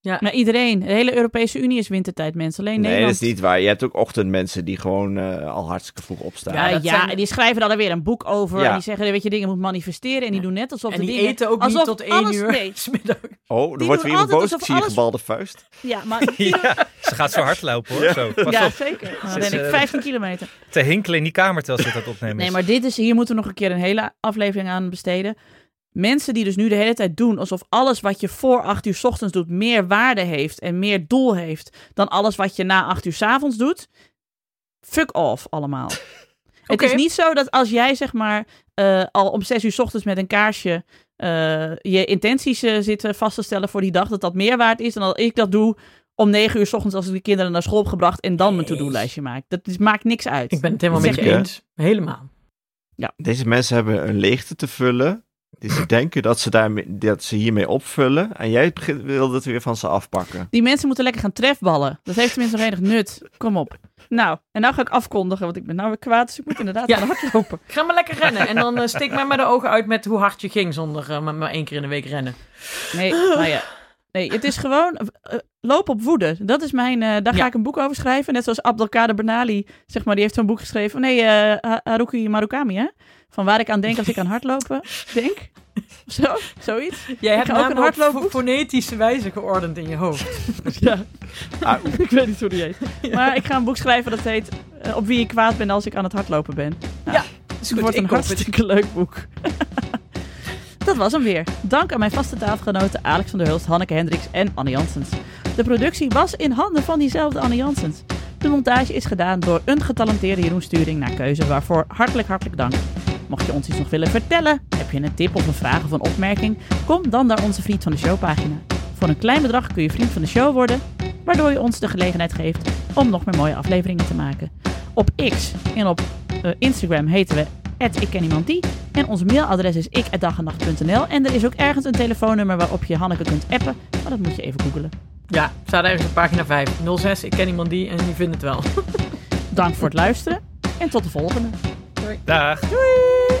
Maar iedereen, de hele Europese Unie is wintertijd, mensen. Alleen Nee, dat Nederland. is niet waar. Je hebt ook ochtendmensen die gewoon eh, al hartstikke vroeg opstaan. Ja, Ja, ja, zijn- en die schrijven dan weer een boek over. Ja. En die zeggen dat je dingen moet manifesteren. En die doen net alsof En de die dingen... eten ook alsof niet tot één alles- uur. Nee, 's middags. Oh, er Die wordt weer iemand boos. Zie je gebalde vuist. ja, maar... Ja, ze gaat zo hard lopen hoor. Ja. Zo, pas ja, op. zeker. Dan Ze ben ik eh, 15 kilometer. Te hinkelen in die kamer terwijl ze dat opnemen Nee, maar dit is, hier moeten we nog een keer een hele aflevering aan besteden. Mensen die dus nu de hele tijd doen alsof alles wat je voor 8 uur 's ochtends doet meer waarde heeft en meer doel heeft dan alles wat je na 8 uur 's avonds doet. Fuck off allemaal. Het is niet zo dat als jij zeg maar eh, al om 6 uur 's ochtends met een kaarsje eh, je intenties eh, zit vast te stellen voor die dag, dat dat meer waard is dan dat ik dat doe om 9 uur 's ochtends als ik de kinderen naar school heb gebracht en dan mijn to-do-lijstje maak. Dat is, maakt niks uit. Ik ben het helemaal met je eens. Helemaal. Deze mensen hebben een leegte te vullen. Die ze denken dat ze, daarmee, dat ze hiermee opvullen. En jij wil het weer van ze afpakken. Die mensen moeten lekker gaan trefballen. Dat heeft tenminste nog enig nut. Kom op. Nou, en nou ga ik afkondigen, want ik ben nou weer kwaad. Dus ik moet inderdaad Ja. gaan hardlopen. Ga maar lekker rennen. En dan eh, steek mij maar de ogen uit met hoe hard je ging zonder eh, maar, maar één keer in de week rennen. Nee, nou ja. Nee, het is gewoon eh, loop op woede. Dat is mijn. eh, daar ga ik een boek over schrijven. Net zoals Abdelkader Bernali, zeg maar, die heeft zo'n boek geschreven. Nee, eh, Ha- Haruki Marukami, hè? Van waar ik aan denk als ik aan hardlopen denk. Zo, zoiets. Jij hebt ook een op hardloopboek. fo- fonetische wijze geordend in je hoofd. Ja, Ah, ik weet niet hoe die heet. Maar ik ga een boek schrijven dat heet Op wie ik kwaad ben als ik aan het hardlopen ben. Nou, Ja. Is Het wordt een het. hartstikke leuk boek. Dat was hem weer. Dank aan mijn vaste tafelgenoten Alex van der Hulst, Hanneke Hendricks en Anne Janssens. De productie was in handen van diezelfde Anne Janssens. De montage is gedaan door een getalenteerde Jeroen Sturing naar keuze, waarvoor hartelijk hartelijk dank. Mocht je ons iets nog willen vertellen, heb je een tip of een vraag of een opmerking, kom dan naar onze Vriend van de Show pagina. Voor een klein bedrag kun je vriend van de show worden, waardoor je ons de gelegenheid geeft om nog meer mooie afleveringen te maken. Op X en op eh, Instagram heten we ik ken iemand die. En ons mailadres is ik@dagennacht.nl. En er is ook ergens een telefoonnummer waarop je Hanneke kunt appen. Maar dat moet je even googelen. Ja, staat ergens op pagina 5. 06, ik ken iemand die en die vindt het wel. Dank voor het luisteren. En tot de volgende. Dag. Ik